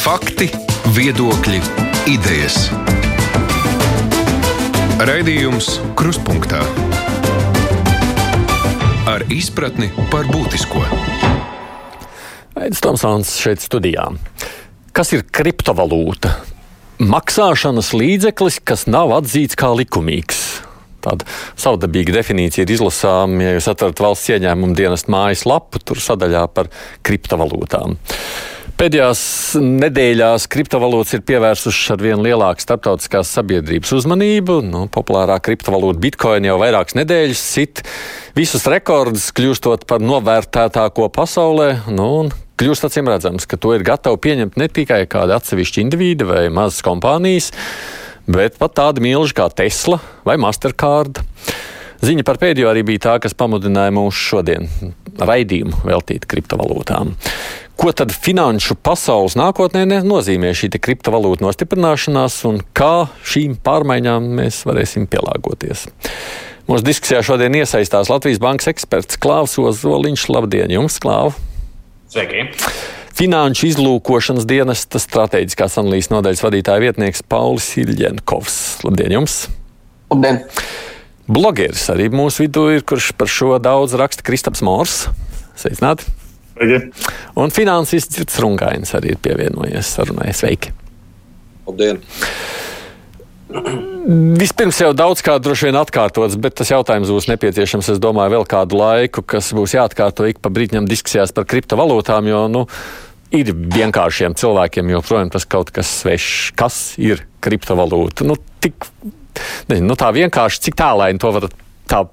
Fakti, viedokļi, idejas. Raidījums Kruspunkta ar izpratni par būtisko. Aizsmeļamies Tomsons šeit studijā. Kas ir kriptovalūta? Maksāšanas līdzeklis, kas nav atzīts kā likumīgs. Tāda savdabīga definīcija ir izlasāma, ja jūs atverat valsts ieņēmumu dienas mājas lapu, tur sadaļā par kriptovalūtām. Pēdējās nedēļās kriptovalūtas ir pievērsušas ar vien lielāku starptautiskās sabiedrības uzmanību. Nu, populārā kriptovalūta Bitcoin jau vairākas nedēļas sit visus rekordus, kļūstot par novērtētāko pasaulē. Nu, kļūst acīm redzams, ka to ir gatavi pieņemt ne tikai kādi atsevišķi individi vai mazas kompānijas, bet pat tādi milži kā Tesla vai Mastercard. Ziņa par pēdējo arī bija tā, kas pamudināja mūs šodien raidījumu veltīt kriptovalūtām. Ko tad finanšu pasaules nākotnē nozīmē šī kriptovalūta nostiprināšanās un kā šīm pārmaiņām mēs varēsim pielāgoties? Mūsu diskusijā šodien iesaistās Latvijas Bankas eksperts Klaus Ozoliņš. Labdien, jums, Klāv! Sveiki! Finanšu izlūkošanas dienesta strateģiskās analīzes nodaļas vadītāja vietnieks Paulis Ilģenkovs. Labdien, jums! Labdien! Blogeris arī mūsu vidū ir, kurš par šo daudz raksta Kristaps Mors. Sveicināti! Sveiki. Un finansists Girts Runkains arī ir pievienojies sarunai. Sveiki! Labdien! Vispirms jau daudz kā droši vien atkārtots, bet tas jautājums būs nepieciešams, es domāju, vēl kādu laiku, kas būs jāatkārto ik pa brīdim diskusijās par kriptovalūtām, jo, nu, ir vienkāršiem cilvēkiem joprojām tas kaut kas svešs. Kas ir kriptovalūta? Nu, tik, nezinu, nu, tā vienkārši, cik tālaini to var tā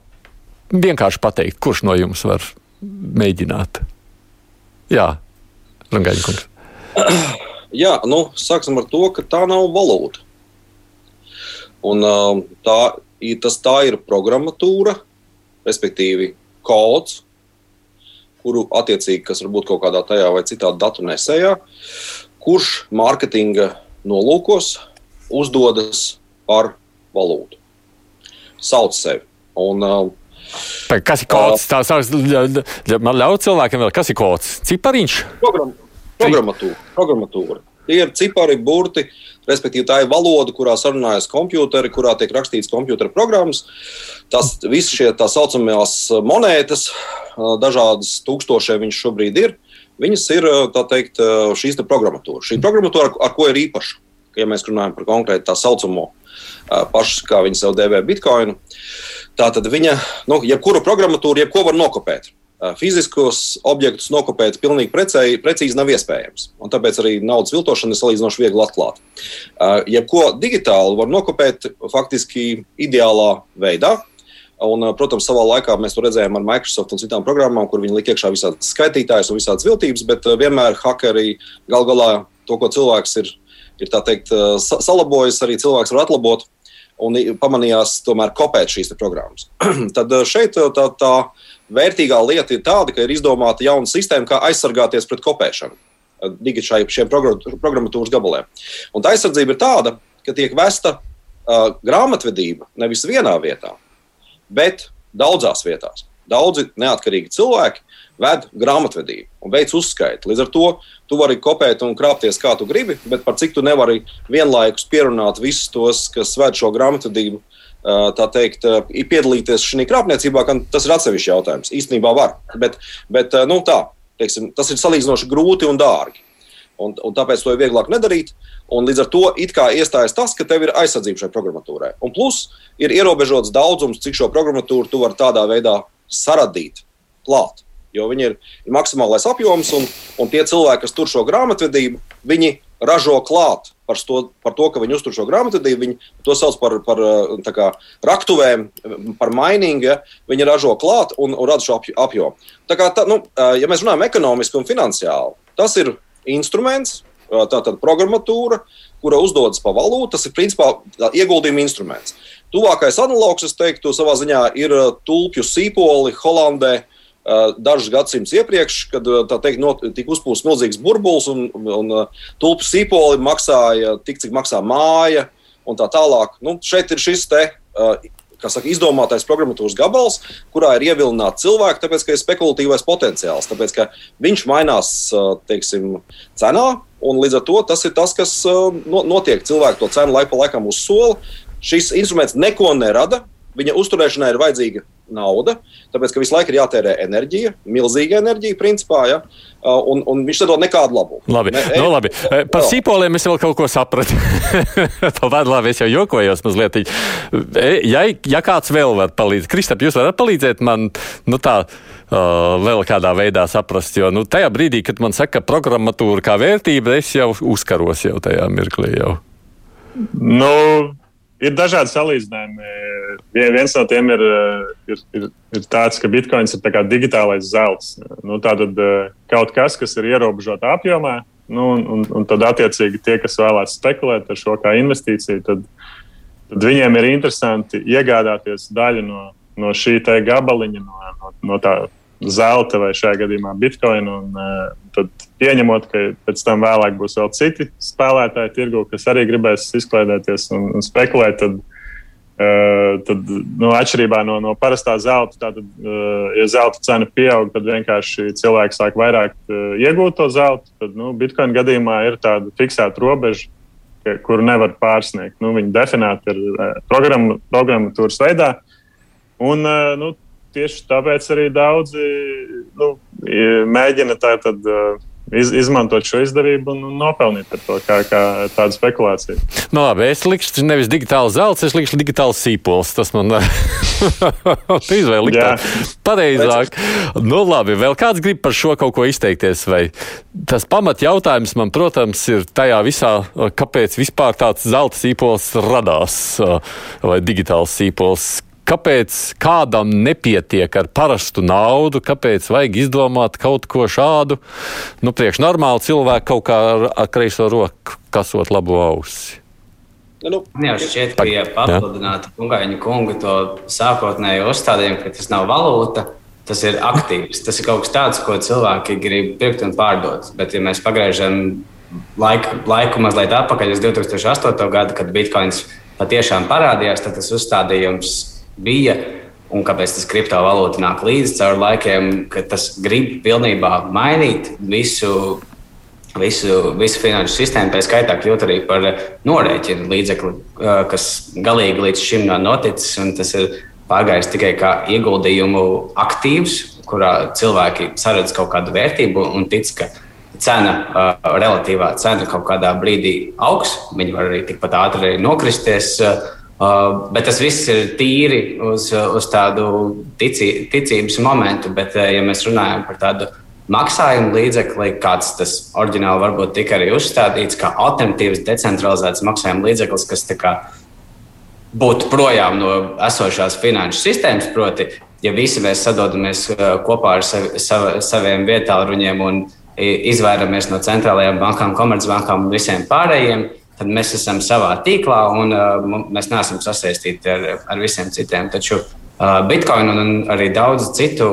vienkārši pateikt, kurš no jums var mēģināt? Jā, Rangaļa kungs. Jā, nu, sāksim ar to, ka tā nav valūta. Un, um, tā, tas, tā ir programmatūra, respektīvi kods, kuru attiecīgi, kas var būt kaut kādā tajā vai citā datu nesējā, kurš mārketinga nolūkos uzdodas par valūtu. Sauc sevi. Un, um, Kas ir kods? Tā sauc, man ļauj cilvēkiem vēl, kas ir kods? Cipariņš? Program, programmatūra, programmatūra. Tie ir cipari, burti, respektīvi tā ir valoda, kurā sarunājas kompjuteri, kurā tiek rakstīts kompjutera programmas. Tas viss šie tā saucamās monētas, dažādas tūkstošie viņš šobrīd ir. Viņas ir teikt, šīs te programmatūra. Šī programmatūra, ar, ar ko ir īpaša, ja mēs runājam par konkrēti tā saucamo pašu, kā viņi sev dēvē Bitcoinu. Tātad viņa, nu, jebkuru programmatūru, jebko var nokopēt. Fiziskos objektus nokopēt pilnīgi precēji, precīzi nav iespējams. Un tāpēc arī naudas viltošana ir salīdzinoši viegli atklāta. Jebko digitāli var nokopēt faktiski ideālā veidā, Un, protams, savā laikā mēs to redzējām ar Microsoft un citām programmām, kur viņi lika iekšā visādas skaitītājas un visādas viltības, bet vienmēr hakeri gal galā to, ko cilvēks ir, ir teikt, salabojis, arī cilvēks var atlabot un pamanījās tomēr kopēt šīs programmas. Tad eh, šeit eh, tā, tā vērtīgā lieta ir tāda, ka ir izdomāta jauna sistēma, kā aizsargāties pret kopēšanu eh, šiem programmatūras gabaliem. Un tā aizsardzība ir tāda, ka tiek vesta uh, grāmatvedība nevis vienā vietā, bet daudzās vietās. Daudzi neatkarīgi cilvēki ved grāmatvedību un veic uzskaiti. Līdz ar to tu vari kopēt un krāpties kā tu gribi, bet par cik tu nevari vienlaikus pierunāt visus tos, kas ved šo grāmatvedību. Tā teikt, piedalīties šajā krāpniecībā, tas ir atsevišķs jautājums. Īstenībā var, bet, bet nu, tā, teiksim, tas ir salīdzinoši grūti un dārgi. Un, un tāpēc to ir vieglāk nedarīt. Un līdz ar to iestājas tas, ka tev ir aizsardzība šai programmatūrai. Un plus ir ierobežots daudzums, cik šo programmatūru tu vari tādā veidā saradīt klāt jo viņi ir, ir maksimālais apjoms, un, un tie cilvēki, kas tur šo grāmatvedību, viņi ražo klāt par to, par to ka viņi uztur šo grāmatvedību. Viņi to sauc par, par kā, raktuvēm, par mainīgu. Ja? Viņi ražo klāt un, un rada šo apjomu. Tā kā, tā, nu, ja mēs runājam ekonomiski un finansiāli, tas ir instruments, tātad programmatūra, kura uzdodas pa valūtu. Tas ir principā ieguldījuma instruments. Tuvākais analogs, es teiktu, savā ziņā ir tulpju sīpoli Holandē. Eh, dažus gadsimtus iepriekš, kad eh, teikt, not, tika uzpūsts milzīgs burbulis un, un eh, tulpu sīpoli maksāja tik, cik maksā māja un tā tālāk. Nu, šeit ir šis te. Saka, izdomātais programmatūras gabals, kurā ir ievilināti cilvēki, tāpēc ka ir spekulatīvais potenciāls. Tāpēc ka viņš mainās teiksim, cenā, Un līdz ar to tas ir tas, kas notiek. Cilvēki to cenu laiku pa laikam uzsola. Šis instruments neko nerada. Viņa uzturēšanai ir vajadzīga nauda, tāpēc ka visu laiku ir jātērē enerģija, milzīga enerģija, principā. Ja? Un, un viņš nedod nekādu labumu. Labi, ne, no, labi. Par no. sīpoliem es vēl kaut ko sapratu. Pavadu labi, es jau jokojos mazliet. Ja, ja kāds vēl var palīdzēt, Kristap, jūs varat palīdzēt man nu, tā. Uh, vēl kādā veidā saprast, jo nu, tajā brīdī, kad man saka, programmatūra kā vērtība, es jau uzkaros jau tajā mirklī. Jau. Nu, ir dažādi salīdzinājumi. Viens no tiem ir, ir, ir, ir tāds, ka bitkoins ir digitālais zelts. Nu, Tātad kaut kas, kas ir ierobežotā apjomā, nu, un, un, un tad attiecīgi tie, kas vēlās spekulēt ar šo kā investīciju, tad, tad viņiem ir interesanti iegādāties daļu no, no šī gabaliņa, no, no, no tā zelta vai šajā gadījumā bitkoinu. Un, uh, tad pieņemot, ka pēc tam vēlāk būs vēl citi spēlētāji tirgu, kas arī gribēs izklaidēties un, un spekulēt. Tad, Uh, tad, nu, atšķirībā no, no parastā zelta, tad, uh, ja zelta cena pieaug, tad vienkārši cilvēki sāk vairāk uh, iegūt to zeltu. Tad, nu, Bitcoin gadījumā ir tāda fiksēta robeža, kuru nevar pārsniegt. Nu, viņa definēta ir uh, programma, programmatūras veidā. Un, uh, nu, tieši tāpēc arī daudzi nu, mēģina tā tad. Uh, iz, izmantot šo izdevību un, nopelnīt par to, kā, kā tādu spekulāciju. Nu, labi, es likšu nevis digitālu zelta, es likšu digitālu sīpols. Tas man izvēle likt pareizāk. Nu, labi, vēl kāds grib par šo kaut ko izteikties? Vai tas pamat jautājums man, protams, ir tajā visā, kāpēc vispār tāds zelta sīpols radās vai digitāls sīpols kāpēc kādam nepietiek ar parastu naudu, kāpēc vajag izdomāt kaut ko šādu. Nu, priekš normāli cilvēku kaut kā ar, ar kreiso roku kasot labu ausi. Nu, Jā, šķiet, ka ja papildinātu Kungaņa kunga to sākotnējo uzstādījumu, ka tas nav valūta, tas ir aktīvs. Tas ir kaut kas tāds, ko cilvēki grib pirkt un pārdot. Bet, ja mēs pagriežam laiku, laiku mazliet atpakaļ uz 2008. gadu, kad bitkoins patiešām parādījās, tad tas uzstādījums bija. Un kāpēc tas kriptovalūta nāk līdzi caur laikiem, ka tas grib pilnībā mainīt visu, visu, visu finanšu sistēmu, pēc skaitā kļūt arī par norēķinu līdzekli, kas galīgi līdz šim nav noticis. Tas ir pārgājis tikai kā ieguldījumu aktīvs, kurā cilvēki saredz kaut kādu vērtību un tic, ka cena, relatīvā cena kaut kādā brīdī augs. Viņi var arī tikpat ātri nokristies. Uh, Uh, bet tas viss ir tīri uz, uz tādu tici, ticības momentu. Bet, uh, ja mēs runājam par tādu maksājumu līdzekli, kāds tas oriģināli varbūt tika arī uzstādīts, kā alternatīvs decentralizēts maksājuma līdzeklis, kas kā, būtu projām no esošās finanšu sistēmas. Proti, ja visi mēs sadodamies uh, kopā ar savi, sav, saviem vietāluņiem un izvairamies no centrālajām bankām, komercbankām un visiem pārējiem, tad mēs esam savā tīklā un uh, mēs neesam sasaistīti ar, ar visiem citiem. Taču uh, Bitcoin un arī daudz citu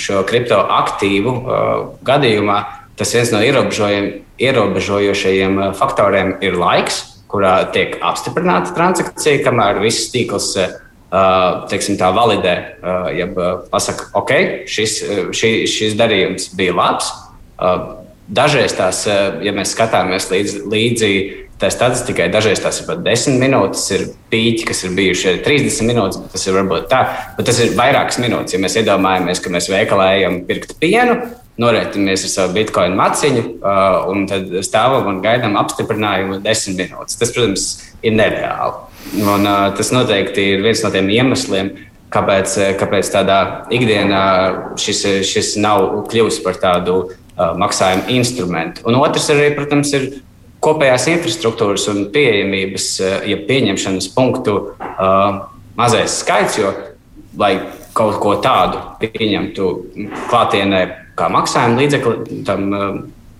šo kriptoaktīvu uh, gadījumā tas viens no ierobežojošajiem uh, faktoriem ir laiks, kurā tiek apstiprināta transakcija, kamēr viss tīkls. Uh, teiksim, tā validē, uh, ja pasakā, ok, šis, šī, šis darījums bija labs. Dažreiz tās, ja mēs skatāmies līdzi, līdzi Tā statistika dažreiz tas ir pat 10 minūtes, ir pīķi, kas ir bijuši arī 30 minūtes, bet tas ir varbūt tā. Bet tas ir vairākas minūtes. Ja mēs iedomājamies, ka mēs veikalā ejam pirkt pienu, norēķinamies ar savu bitkoinu maciņu uh, un tad stāvam un gaidām apstiprinājumu 10 minūtes. Tas, protams, ir nereāli. Un, uh, tas noteikti ir viens no tiem iemesliem, kāpēc, kāpēc tādā ikdienā šis, šis nav kļuvis par tādu uh, maksājumu instrumentu. Un otrs arī, protams, ir kopējās infrastruktūras un pieejamības, eh, ja pieņemšanas punktu uh, mazais skaits, jo, lai kaut ko tādu pieņemtu klātienē, kā maksājuma līdzekli tam uh,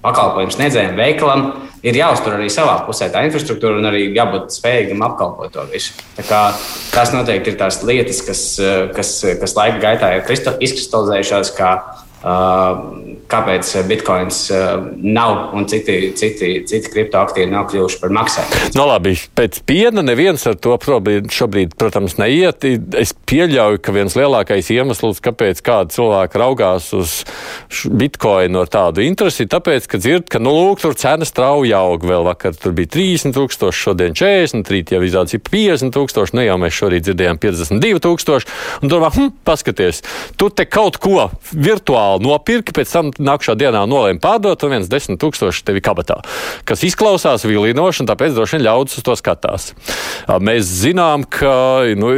pakalpojumu sniedzējiem, veikalam, ir jāuztur arī savā pusē tā infrastruktūra un arī jābūt spējīgam apkalpot to visu. Tas noteikti ir tās lietas, kas, kas, kas laika gaitā ir izkristalizējušās kā kāpēc bitkoins nav un citi, citi, citi kriptoaktīvi nav kļuvuši par maksājumu. No nu, labi, pēc piena neviens ar to šobrīd, šobrīd, protams, neiet. Es pieļauju, ka viens lielākais iemesls, kāpēc kādi cilvēki raugās uz bitkoinu ar tādu interesi, ir tāpēc, ka dzird, ka, nu, lūk, tur cenas strauji aug. Vēl vakar tur bija 30 tūkstoši, šodien 40, rīt jau izrādās 50 tūkstoši, nu jau mēs šorīt dzirdējām 52 tūkstoši. Un domā, hm, paskaties, tu te kaut ko virtuāli nopirki, pēc tam nākamā dienā nolēma pārdot, un viens desmit tūkstoši tev ir kabatā. Kas izklausās vilinoši, un tāpēc droši vien ļaudis uz to skatās. Mēs zinām, ka nu,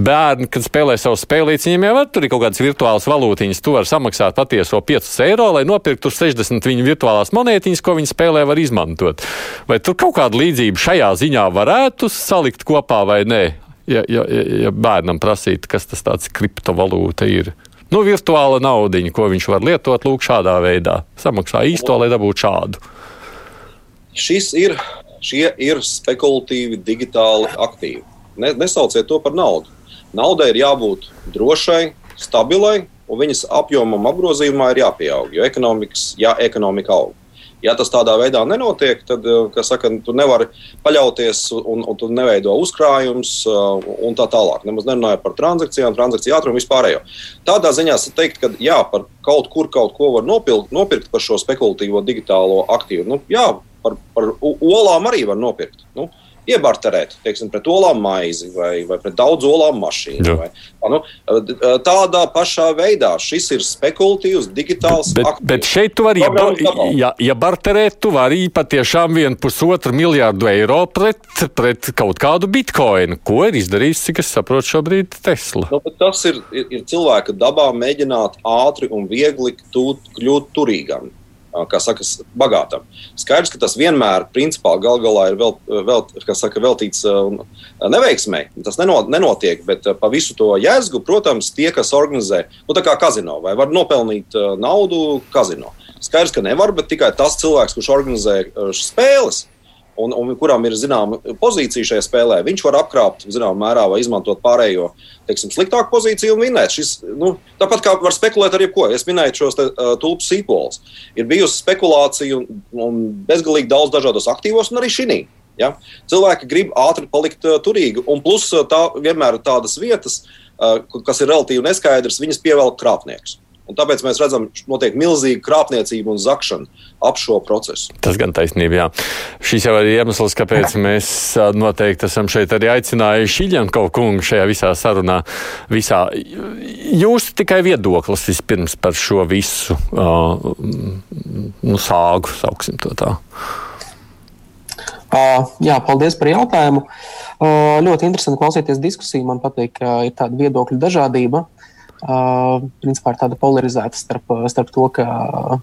bērni, kad spēlē savu spēlīti, viņiem jau tur ir kaut kādas virtuālas valūtiņas. Tu vari samaksāt patieso 5 eiro, lai nopirktu 60 viņu virtuālās monētiņas, ko viņi spēlē var izmantot. Vai tur kaut kāda līdzība šajā ziņā varētu salikt kopā vai nē? Ja, ja, ja bērnam prasīt, kas tas tāds kriptovalūta ir nu, virtuāla naudiņa, ko viņš var lietot lūk, šādā veidā. Samaksā īsto, lai dabūtu šādu. Šis ir, šie ir spekulatīvi, digitāli aktīvi. Ne, nesauciet to par naudu. Naudai ir jābūt drošai, stabilai, un viņas apjomam apgrozījumā ir jāpieaug, jo ja ekonomika aug. Ja tas tādā veidā nenotiek, tad eh, saka, tu nevari paļauties un, un tu neveido uzkrājumus eh, un tā tālāk. Nemaz nerunāju par transakcijām, transakciju ātrumu vispārējo. Tādā ziņā teikt, ka jā, par kaut kur kaut ko var nopirkt, nopirkt par šo spekulatīvo digitālo aktīvu. Nu, jā, par, par olām arī var nopirkt. Nu, iebarterēt, teiksim, pret olām maizi vai, vai pret daudz olām mašīnu. Vai, nu, tādā pašā veidā šis ir spekulatīvs, digitāls. Bet, aktīvs. bet šeit tu vari, ja, ja, ja barterēt, tu vari patiešām vienu pusotru miljārdu eiro pret, pret kaut kādu bitkoinu. Ko ir izdarījis, cik es saprotu, šobrīd Tesla? Nu, tas ir, ir, ir cilvēka dabā mēģināt ātri un viegli tūt, kļūt turīgam kā saka, bagātam. Skaidrs, ka tas vienmēr, principā, gal galā ir vēl, vēl, saka, veltīts neveiksmei. Tas nenotiek, bet pa visu to jēzgu, protams, tie, kas organizē, nu, tā kā kazino, vai var nopelnīt naudu kazino. Skaidrs, ka nevar, bet tikai tas cilvēks, kurš organizē spēles, un, un kuram ir zināma pozīcija šajā spēlē, viņš var apkrāpt zināmā mērā vai izmantot pārējo teiksim, sliktāku pozīciju un vinēt. Šis, nu, tāpat kā var spekulēt ar jebko, es minēju šos te, uh, tulpu sīpolus. Ir bijusi spekulācija un, un bezgalīgi daudz dažādos aktīvos, un arī šī. Ja? Cilvēki grib ātri palikt uh, turīgi, un plus tā vienmēr ir tādas vietas, uh, kas ir relatīvi neskaidras, viņas pievelk krāpniekus. Un tāpēc mēs redzam, ka notiek milzīga krāpniecība un zakšana ap šo procesu. Tas gan taisnība, jā. Šis jau ir iemesls, kāpēc mēs noteikti esam šeit arī aicinājuši Iļankovu kungu šajā visā sarunā. Visā. Jūs tikai viedoklis vispirms par šo visu uh, nu, sāgu, sauksim to tā. Uh, jā, paldies par jautājumu. Uh, ļoti interesanti klausīties diskusiju. Man patīk, ka ir tāda viedokļu dažādība. Uh, Uh, principā ir tāda polarizēta starp, starp to, ka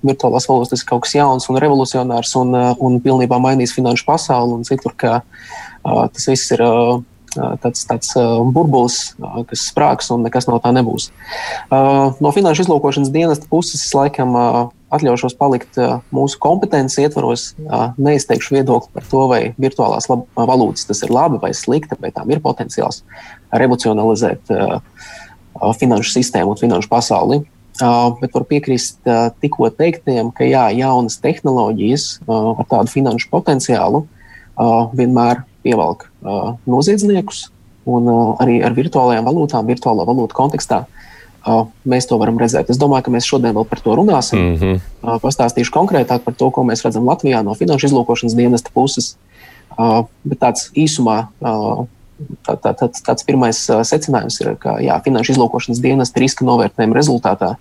virtuālās valūtas ir kaut kas jauns un revolucionārs un, un pilnībā mainīs finanšu pasauli, un citur, ka uh, tas viss ir uh, tāds, tāds burbulis, kas sprāgs un nekas no tā nebūs. No finanšu izlūkošanas dienesta puses es laikam atļaušos palikt mūsu kompetences ietvaros, neizteikšu viedokli par to, vai virtuālās valūtas tas ir labi vai slikti, vai tām ir potenciāls revolucionalizēt finanšu sistēmu un finanšu pasauli. Bet var piekrist tikko teiktajam, ka jā, jaunas tehnoloģijas ar tādu finanšu potenciālu vienmēr pievelk noziedzniekus, un arī ar virtuālajām valūtām, virtuālā valūtu kontekstā. Mēs to varam redzēt. Es domāju, ka mēs šodien vēl par to runāsim. Mm -hmm. Pastāstīšu konkrētāk par to, ko mēs redzam Latvijā no finanšu izlūkošanas dienesta puses. Bet tāds īsumā tā, tā, tā, tāds pirmais secinājums ir, ka jā, finanšu izlūkošanas dienas riska novērtējuma rezultātā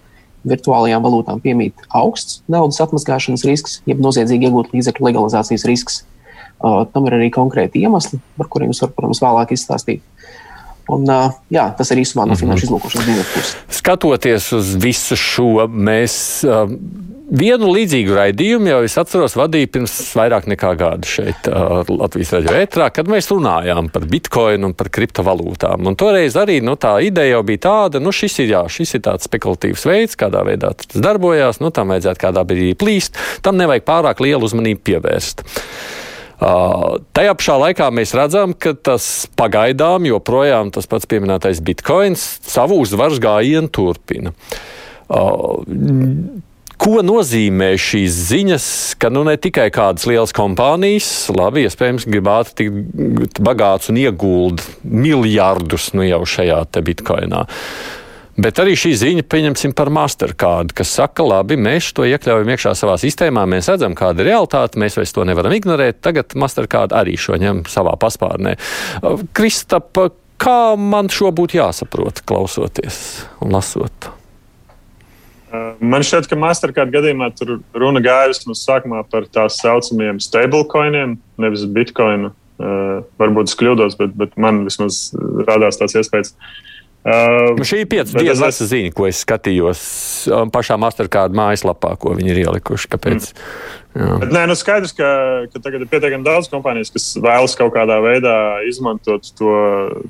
virtuālajām valūtām piemīt augsts naudas atmazgāšanas risks, jeb noziedzīgi iegūt līdzekļu legalizācijas risks. Uh, tam ir arī konkrēti iemesli, par kuriem es varu, protams, vēlāk izstāstīt. Un, jā, tas ir īsumā no mhm. finanšu izlūkošanas dienas puses. Skatoties uz visu šo, mēs. Vienu līdzīgu raidījumu jau es atceros, vadīju pirms vairāk nekā gada šeit, Latvijas raidījā ētrā, kad mēs runājām par bitkoinu un par kriptovalūtām. Un toreiz arī nu, tā ideja jau bija tāda, nu šis ir, jā, šis ir tāds spekulatīvs veids, kādā veidā tas darbojās, nu tam vajadzētu kādā brīdī plīst, tam nevajag pārāk lielu uzmanību pievērst. Tajā pašā laikā mēs redzam, ka tas pagaidām joprojām tas pats pieminētais bitkoins savu uzvaras gājienu turpina. Ko nozīmē šīs ziņas, ka nu, ne tikai kādas lielas kompānijas, labi, iespējams, gribētu tikt bagāts un iegūt miljardus nu, jau šajā bitkoinā. Bet arī šī ziņa, pieņemsim, par Mastercard, kas saka, labi, mēs to iekļaujam iekšā savā sistēmā, mēs redzam, kāda ir realitāte, mēs vairs to nevaram ignorēt. Tagad Mastercard arī šo ņem savā paspārnē. Kristapa, kā man šo būtu jāsaprot, klausoties un lasot? Man šķiet, ka Mastercard gadījumā tur runa gāja vismaz sākumā par tā saucamajiem stablecoiniem, nevis bitkoinu. Uh, varbūt es kļūdos, bet, bet man vismaz radās tāds iespējas. Uh, Šī ir pieci dienu veca es... ziņa, ko es skatījos pašā Mastercard mājaslapā, ko viņi ir ielikuši. Kāpēc? Mm. Bet, nē, nu skaidrs, ka, ka tagad ir pietiekami daudz kompānijas, kas vēlas kaut kādā veidā izmantot to,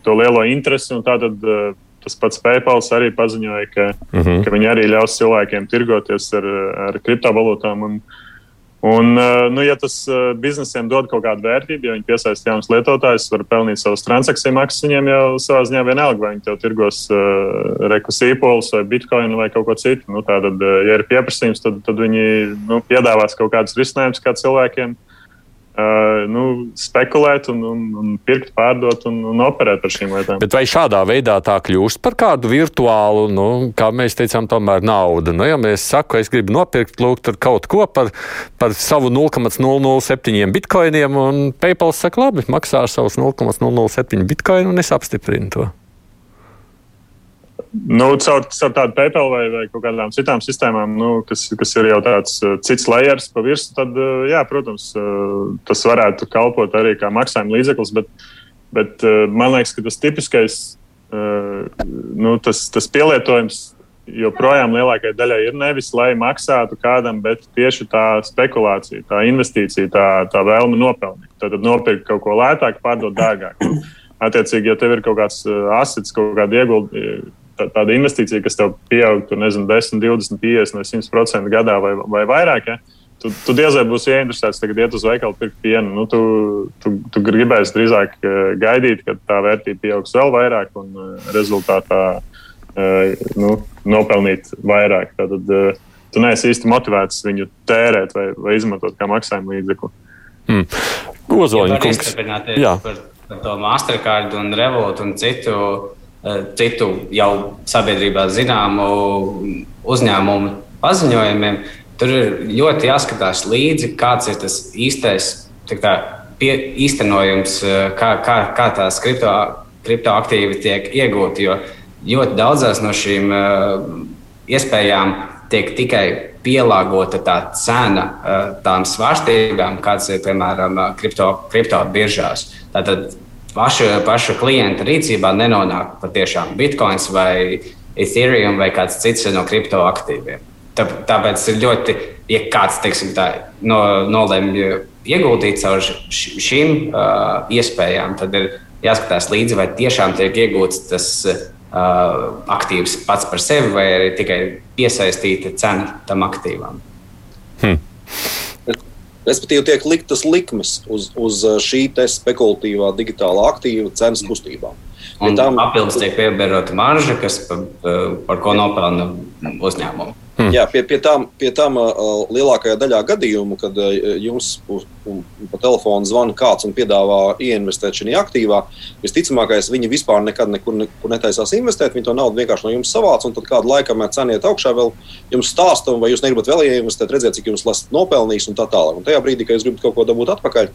to lielo interesi. Tātad uh, Tas pats PayPal arī paziņoja, ka, uh mhm. -huh. ka viņi arī ļaus cilvēkiem tirgoties ar, ar kriptovalūtām. Un, un, eh, nu, ja tas eh, biznesiem dod kaut kādu vērtību, ja viņi piesaista jaunus lietotājus, var pelnīt savus transakciju maksas, viņiem jau savā ziņā vienalga, vai viņi tev tirgos uh, rekus īpolus vai bitkoinu vai kaut ko citu. Nu, tātad, ja ir pieprasījums, tad, tad viņi nu, piedāvās kaut kādus risinājumus kā cilvēkiem. Uh, Uh, nu, spekulēt, un, un, un pirkt, pārdot un, un operēt ar šīm lietām. Bet vai šādā veidā tā kļūst par kādu virtuālu, nu, kā mēs teicām, tomēr naudu? Nu, ja mēs sakām, es gribu nopirkt lūk, kaut ko par, par savu 0,007 bitkoiniem, un PayPal saka, labi, maksā ar savus 0,007 bitkoinu, un es apstiprinu to. Nu, caur, caur tādu PayPal vai, vai kaut kādām citām sistēmām, nu, kas, kas ir jau tāds uh, cits layers pa virsmu, tad, uh, jā, protams, uh, tas varētu kalpot arī kā maksājuma līdzeklis. Bet, bet man liekas, ka tas tipiskais nu, tas, tas pielietojums joprojām lielākajai daļai ir nevis, lai maksātu kādam, bet tieši tā spekulācija, tā investīcija, tā, tā vēlme nopelnīt. Tad nopirkt kaut ko lētāk, pārdot dārgāk. Attiecīgi, ja tev ir kaut kāds asets, kaut kāda ieguldījuma tā, tāda investīcija, kas tev pieaugtu, nezinu, 10, 20, 50 vai 100% gadā vai, vai vairāk. Ja? Tu, tu diez vai būsi ieinteresēts tagad iet uz veikalu pirkt pienu. Nu, tu, tu, tu gribēsi drīzāk eh, gaidīt, kad tā vērtība pieaugs vēl vairāk un eh, rezultātā eh, nu, nopelnīt vairāk. Tad tu neesi īsti motivēts viņu tērēt vai, vai izmantot kā maksājumu līdzekli. Hmm. Ozoļņa kungs. Jā. Par, par to Mastercard un Revolut un citu citu jau sabiedrībā zināmu uzņēmumu paziņojumiem, tur ir ļoti jāskatās līdzi, kāds ir tas īstais tā, pie, īstenojums, eh, kā, kā, kā tās kripto, kriptoaktīvi tiek iegūti. Jo ļoti daudzās no šīm uh, iespējām tiek tikai pielāgota tā cena tām svārstībām, kādas ir piemēram kripto, kripto biržās. Tātad paša, paša klienta rīcībā nenonāk patiešām bitkoins vai Ethereum vai kāds cits no kriptoaktīviem. Tā, tāpēc ir ļoti, ja kāds teiksim, tā, no, nolēma ieguldīt caur šīm uh, iespējām, tad ir jāskatās līdzi, vai tiešām tiek iegūts tas uh, aktīvs pats par sevi, vai arī tikai piesaistīta cena tam aktīvam. Respektīvi, tiek liktas likmes uz, uz uh, šī spekulatīvā digitālā aktīva cenas kustībām. Un tam papildus tiek piebiedrota marža, kas par, par ko nopelna uzņēmumu. Hmm. Jā, pie, pie tām, pie tām uh, lielākajā daļā gadījumu, kad uh, jums pa telefonu zvana kāds un piedāvā ieinvestēt šajā aktīvā, visticamākais viņi vispār nekad nekur, nekur netaisās investēt. Viņi to naudu vienkārši no jums savāc, un tad kādu laiku, kamēr cena iet augšā, vēl jums stāsta, vai jūs negribat vēl ieinvestēt, redzēt, cik jums lasat nopelnījis un tā tālāk. Un tajā brīdī, kad jūs gribat kaut ko dabūt atpakaļ,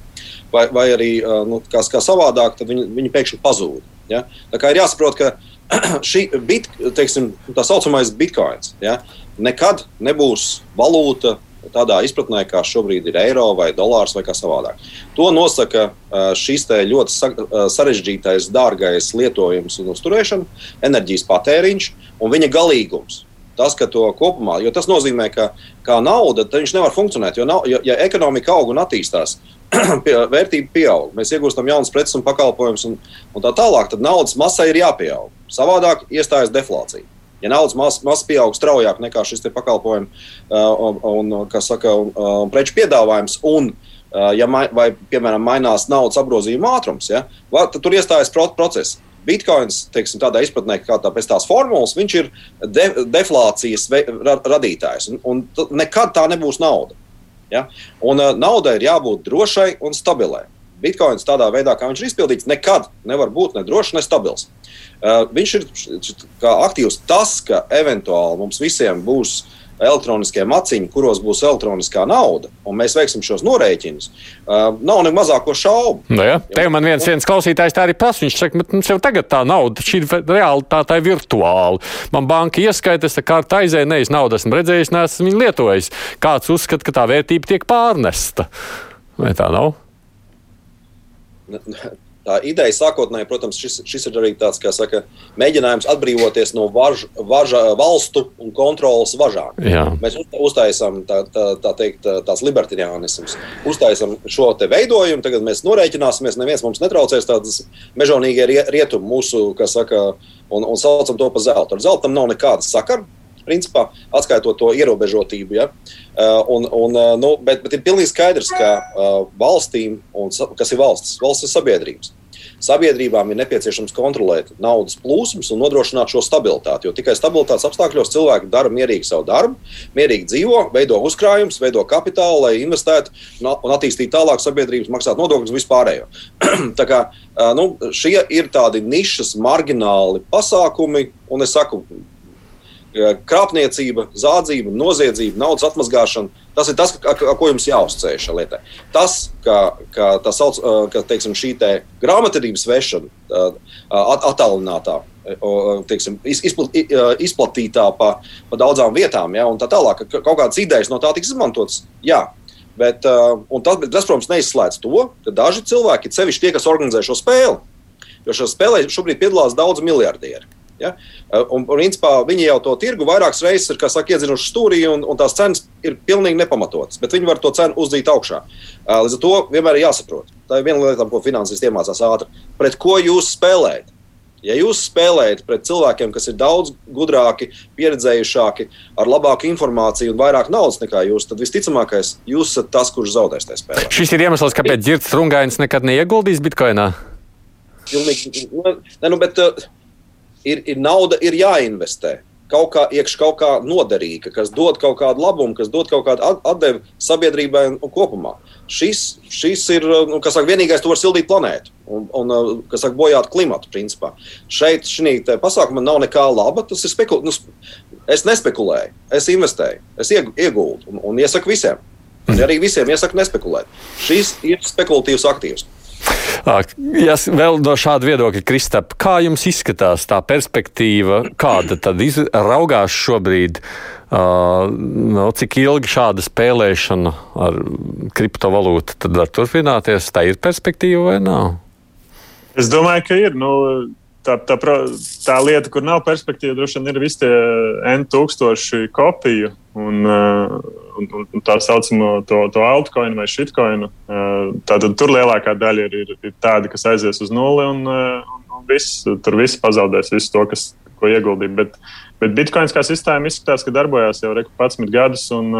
vai, vai arī uh, nu, kā, kā savādāk, tad viņi, viņi pēkšņi pazūd. Ja? Tā kā ir jāsaprot, ka šī bit, teiksim, tā saucamais bitkoins. Ja? Nekad nebūs valūta tādā izpratnē, kā šobrīd ir eiro vai dolārs vai kā savādāk. To nosaka šis ļoti sarežģītais, dārgais lietojums un uzturēšana, enerģijas patēriņš un viņa galīgums. Tas, ka to kopumā, jo tas nozīmē, ka kā nauda, tad viņš nevar funkcionēt. Jo, nav, ja, ja ekonomika aug un attīstās, pie, vērtība pieaug, mēs iegūstam jaunas preces un pakalpojumus un, un tā tālāk, tad naudas masai ir jāpieaug. Savādāk iestājas deflācija. Ja naudas masa mas pieaug straujāk nekā šis pakalpojumu uh, un, un, saka, un, uh, preču piedāvājums, un uh, ja mai, vai, piemēram, mainās naudas apgrozījuma ātrums, ja, tad tur iestājas process. Bitcoins, teiksim, tādā izpratnē, kā tā pēc tās formulas, viņš ir de, deflācijas ve, ra, radītājs. Un, un nekad tā nebūs nauda. Ja? Un uh, naudai ir jābūt drošai un stabilai. Bitcoins tādā veidā, kā viņš ir izpildīts, nekad nevar būt ne drošs, ne stabils. Uh, viņš ir aktīvs. Tas, ka eventuāli mums visiem būs elektroniskie maciņi, kuros būs elektroniskā nauda, un mēs veiksim šos norēķinus, uh, nav ne mazāko šaubu. Nu, ja. Te man viens, viens klausītājs tā arī prasa. Viņš saka, ka mums jau tagad tā nauda, šī reāli, tā, tā ir virtuāli. Man banka ieskaita, es tā kā aizēju, nevis naudu esmu redzējis, neesmu viņu lietojis. Kāds uzskata, ka tā vērtība tiek pārnesta? Vai tā nav? Tā ideja sākotnēji, protams, šis, šis ir arī tāds, kā saka, mēģinājums atbrīvoties no važ, važa, valstu un kontrolas važām. Jā. Mēs uztaisām tā, tā, tā teikt, tās libertārismas, uztaisām šo te veidojumu, tagad mēs norēķināsimies, neviens mums netraucēs tādas mežonīgie rietumi mūsu, kā saka, un, un saucam to par zeltu. Ar zeltam nav nekāda sakara principā, atskaitot to ierobežotību. Ja? Uh, un, un, uh, nu, bet, bet ir pilnīgi skaidrs, ka uh, valstīm, un, kas ir valsts, valsts ir sabiedrības. Sabiedrībām ir nepieciešams kontrolēt naudas plūsmas un nodrošināt šo stabilitāti. Jo tikai stabilitātes apstākļos cilvēki dara mierīgi savu darbu, mierīgi dzīvo, veido uzkrājumus, veido kapitālu, lai investētu un attīstītu tālāk sabiedrības, maksātu nodokļus un vispārējo. Tā kā, nu, šie ir tādi nišas, margināli pasākumi, un es saku, krāpniecība, zādzība, noziedzība, naudas atmazgāšana. Tas ir tas, ar ko jums jāuzceļ šajā lietā. Tas, ka, ka, tā sauc, ka teiksim, šī te grāmatvedības vešana attālinātā, teiksim, izplatītā pa, pa daudzām vietām, ja, un tā tālāk, ka kaut kādas idejas no tā tiks izmantotas. Jā. Bet, tas, tas, protams, neizslēdz to, ka daži cilvēki, sevišķi tie, kas organizē šo spēli, jo šajā spēlē šobrīd piedalās daudz miljardieri. Ja? Uh, un, un, principā, viņi jau to tirgu vairākas reizes ir saka, iedzinuši stūrī, un, un tās cenas ir pilnīgi nepamatotas. Bet viņi var to cenu uzdīt augšā. Uh, līdz ar to vienmēr ir jāsaprot. Tā ir viena lieta, ko finansisti iemācās ātri. Pret ko jūs spēlējat? Ja jūs spēlējat pret cilvēkiem, kas ir daudz gudrāki, pieredzējušāki, ar labāku informāciju un vairāk naudas nekā jūs, tad visticamākais jūs esat tas, kurš zaudēs tajā spēlē. Šis ir iemesls, kāpēc Girts Rungains nekad neieguldīs Bitcoinā. Pilnīgi, ne, nu, bet, uh, ir, ir nauda, ir jāinvestē. Kaut kā iekšā kaut kā noderīga, kas dod kaut kādu labumu, kas dod kaut kādu atdevi sabiedrībai un, kopumā. Šis, šis ir nu, saka, vienīgais, kas var sildīt planētu un, un kas saka, bojāt klimatu. Principā. Šeit, šī pasākuma nav nekā laba. Tas ir spekulāts. Nu, es nespekulēju, es investēju, es ieguldu un, un iesaku visiem. Un arī visiem iesaku nespekulēt. Šis ir spekulatīvs aktīvs. Ja vēl no šāda viedokļa, Kristap, kā jums izskatās tā perspektīva, kāda tad raugās šobrīd? Uh, no, cik ilgi šāda spēlēšana ar kriptovalūtu tad var turpināties? Tā ir perspektīva vai nav? Es domāju, ka ir. Nu, tā, tā, tā lieta, kur nav perspektīva, droši vien ir visi tie N tūkstoši kopiju. Un, uh, un, un tā saucamo to, to altcoin vai shitcoin. Tātad tur lielākā daļa ir, ir, ir tāda, kas aizies uz nulli un, un, un viss, tur viss pazaudēs visu to, kas, ko ieguldīja. Bet, bet bitkoins kā sistēma izskatās, ka darbojās jau 11 gadus. Un,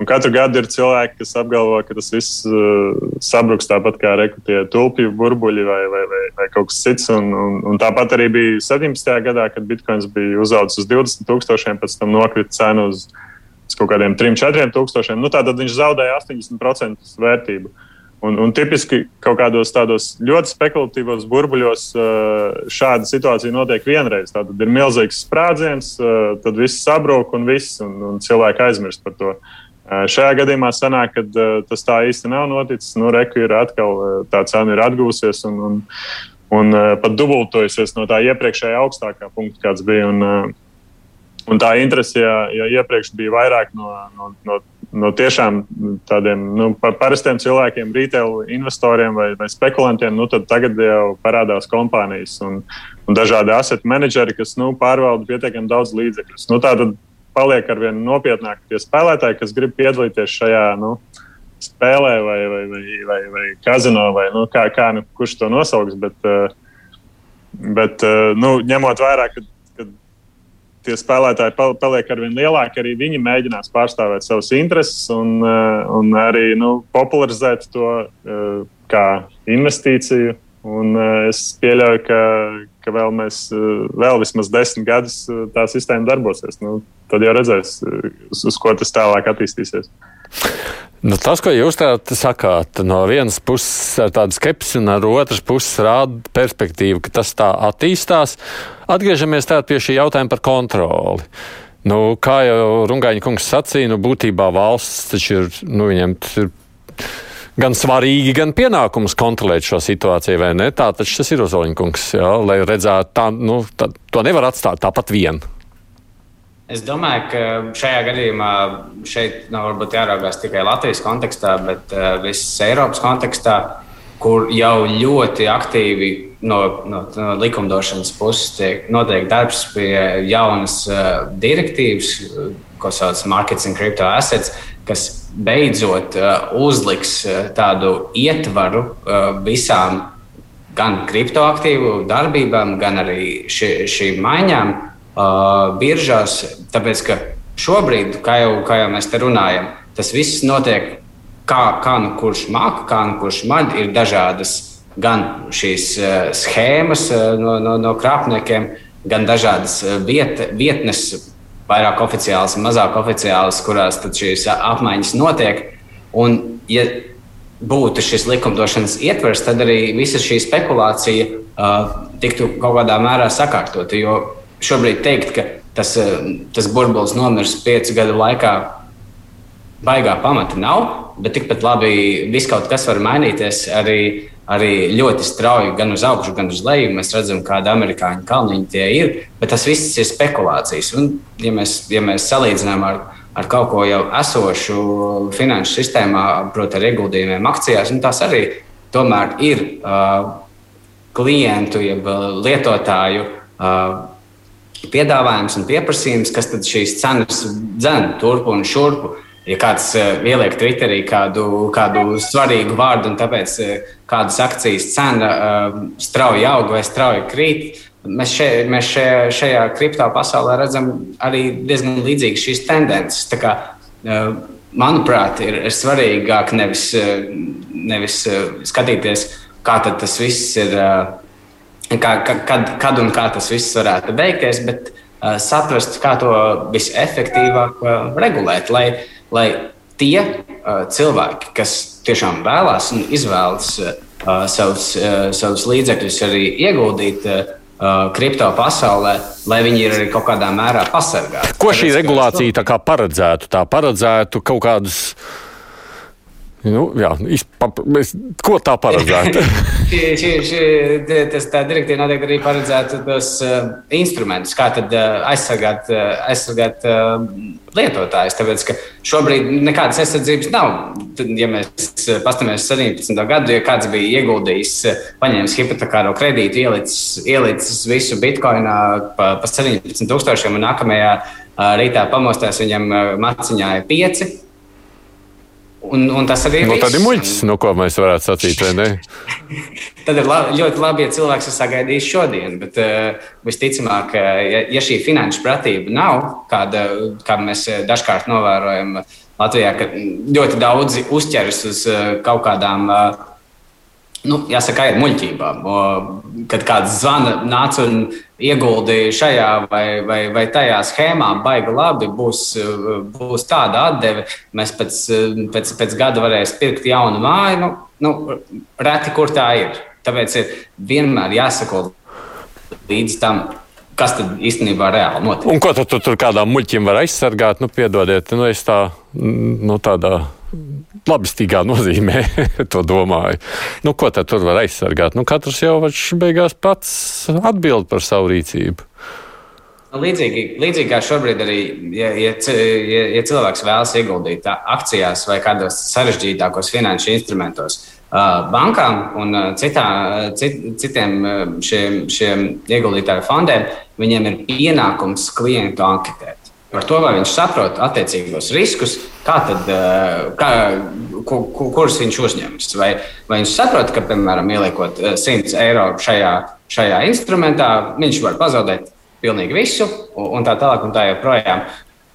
Un katru gadu ir cilvēki, kas apgalvo, ka tas viss uh, sabruks tāpat kā rekrutie tulpju burbuļi vai, vai, vai, vai kaut kas cits. Un, un, un tāpat arī bija 17. gadā, kad bitkoins bija uzaugusi uz 20 tūkstošiem, pēc tam nokrita cena uz kaut kādiem 3-4 tūkstošiem, nu, tad viņš zaudēja 80% vērtību. Un, un tipiski kaut kādos tādos ļoti spekulatīvos burbuļos šāda situācija notiek vienreiz. Tad ir milzīgs sprādziens, tad viss sabrūk un viss, un, un cilvēki aizmirst par to. Šajā gadījumā sanāk, ka tas tā īsti nav noticis. Nu, Reku ir atkal tā cena ir atgūsies un, un, un pat dubultojusies no tā iepriekšējā augstākā punkta, kāds bija. Un, Un tā interese, ja, ja iepriekš bija vairāk no, no, no, no tiešām tādiem nu, parastiem cilvēkiem, retail investoriem vai, vai spekulantiem, nu, tad tagad jau parādās kompānijas un, un dažādi asset manageri, kas nu, pārvalda pietiekami daudz līdzekļus. Nu, tā tad paliek ar vien nopietnāk tie spēlētāji, kas grib piedalīties šajā. Nu, Spēlē vai, vai, vai, vai, vai kazino, vai nu, kā, kā nu, kurš to nosauks. Bet, uh, bet uh, nu, ņemot vērā, ka tie spēlētāji paliek ar vien lielāki. Arī viņi mēģinās pārstāvēt savas intereses un, eh, un arī nu, popularizēt to eh, kā investīciju. Un eh, es pieļauju, ka, ka vēl, mēs, vēl vismaz desmit gadus tā sistēma darbosies. Nu, tad jau redzēs, uz, uz ko tas tālāk attīstīsies. Nu, tas, ko jūs sakāt, no vienas puses ar tādu skepsi, un no otras puses rāda perspektīvu, ka tas tā attīstās. Atgriežamies pie šī jautājuma par kontroli. Nu, kā jau Rungaņa kungs sacīja, nu, būtībā valsts taču ir, nu, viņiem ir gan svarīgi, gan pienākums kontrolēt šo situāciju, vai ne? Tā taču tas ir Ozoliņa kungs, jā, lai redzētu, tā, nu, tā, to nevar atstāt tāpat vien. Es domāju, ka šajā gadījumā šeit nav varbūt jāraugās tikai Latvijas kontekstā, bet uh, visas Eiropas kontekstā, kur jau ļoti aktīvi no, no, no likumdošanas puses tiek notiek darbs pie jaunas uh, direktīvas, ko sauc par Markets and Crypto Assets, kas beidzot uh, uzliks uh, tādu ietvaru uh, visām gan kriptoaktīvu darbībām, gan arī ši, šīm maiņām biržās, tāpēc ka šobrīd, kā jau, kā jau mēs te runājam, tas viss notiek kā, kā nu kurš māca, kā nu kurš man ir dažādas gan šīs uh, schēmas uh, no, no, no krāpniekiem, gan dažādas viet, vietnes, vairāk oficiālas un mazāk oficiālas, kurās šīs apmaiņas notiek. Un, ja būtu šis likumdošanas ietvers, tad arī visa šī spekulācija uh, tiktu kaut kādā mērā sakārtota. Jo šobrīd teikt, ka tas, eh, tas burbulis nomirs piecu gadu laikā, baigā pamata nav. Bet tikpat labi viss kaut kas var mainīties arī, arī ļoti strauji, gan uz augšu, gan uz leju. Mēs redzam, kāda amerikāņu kalniņa tie ir, bet tas viss ir spekulācijas. Un, ja, mēs, ja mēs salīdzinām ar, ar kaut ko jau esošu finanšu sistēmā, proti, ar ieguldījumiem akcijās, tas arī tomēr ir uh, klientu, jeb lietotāju. Uh, piedāvājums un pieprasījums, kas tad šīs cenas dzēna turpu un šurpu. Ja kāds uh, ieliek Twitterī kādu, kādu svarīgu vārdu, un tāpēc uh, kādas akcijas cena uh, strauji aug vai strauji krīt, mēs, še, mēs še, šajā kripto pasaulē redzam arī diezgan līdzīgas šīs tendences. Tā kā, manuprāt, ir, ir svarīgāk nevis, nevis skatīties, kā tas viss ir kā, kad, kad un kā tas viss varētu beigties, bet saprast, kā to visefektīvāk regulēt, lai, lai tie uh, cilvēki, kas tiešām vēlās un izvēlas uh, savus, uh, savus līdzekļus arī ieguldīt. Uh, kripto pasaulē, lai viņi ir arī kaut kādā mērā pasargāti. Ko šī regulācija tā kā paredzētu? Tā paredzētu kaut kādus uh, Nu, jā, izpa, mēs, ko tā paredzētu? šī, šī, tas, tā direktīva noteikti arī paredzētu tos uh, instrumentus, kā tad, uh, aizsargāt, uh, aizsargāt uh, lietotājus. Tāpēc, ka šobrīd nekādas aizsardzības nav. Tad, ja mēs paskatāmies 17. gadu, ja kāds bija ieguldījis, paņēmis hipotekāro kredītu, ielicis, ielicis visu bitkoinā pa, pa 17 tūkstošiem un nākamajā rītā pamostās viņam maciņā ir pieci Un, un tas arī ir. Nu, tad ir muļķis, no ko mēs varētu sacīt, vai ne? tad ir labi, ļoti labi, ja cilvēks ir sagaidījis šodien, bet uh, visticamāk, ja, ja šī finanšu pratība nav, kāda, kā mēs eh, dažkārt novērojam Latvijā, ka ļoti daudzi uzķeras uz uh, kaut kādām. Uh, nu, jāsaka, ir muļķībām. Kad kāds zvana, nāca un ieguldīja šajā vai, vai, vai tajā schēmā, baigi labi, būs, būs tāda atdeve. Mēs pēc, pēc, pēc gada varēsim pirkt jaunu māju. Nu, nu, reti kur tā ir. Tāpēc ir vienmēr jāsako līdz tam, kas tad īstenībā reāli notiek. Un ko tad tu tur kādām muļķiem var aizsargāt? Nu, piedodiet, nu, es tā, nu, tādā labestīgā nozīmē to domāju. Nu, ko tad tur var aizsargāt? Nu, katrs jau beigās pats atbild par savu rīcību. Nu, līdzīgi, līdzīgi kā šobrīd, arī, ja, ja, ja, ja cilvēks vēlas ieguldīt akcijās vai kādos sarežģītākos finanšu instrumentos, bankām un citā, cit, citiem šiem, šiem ieguldītāju fondiem, viņiem ir pienākums klientu anketēt par to, vai viņš saprot attiecīgos riskus, tad, eh, kā, ku, ku, kurus viņš uzņems. Vai, vai viņš saprot, ka, piemēram, ieliekot 100 eh, eiro šajā, šajā instrumentā, viņš var pazaudēt pilnīgi visu, un tā tālāk, un tā joprojām.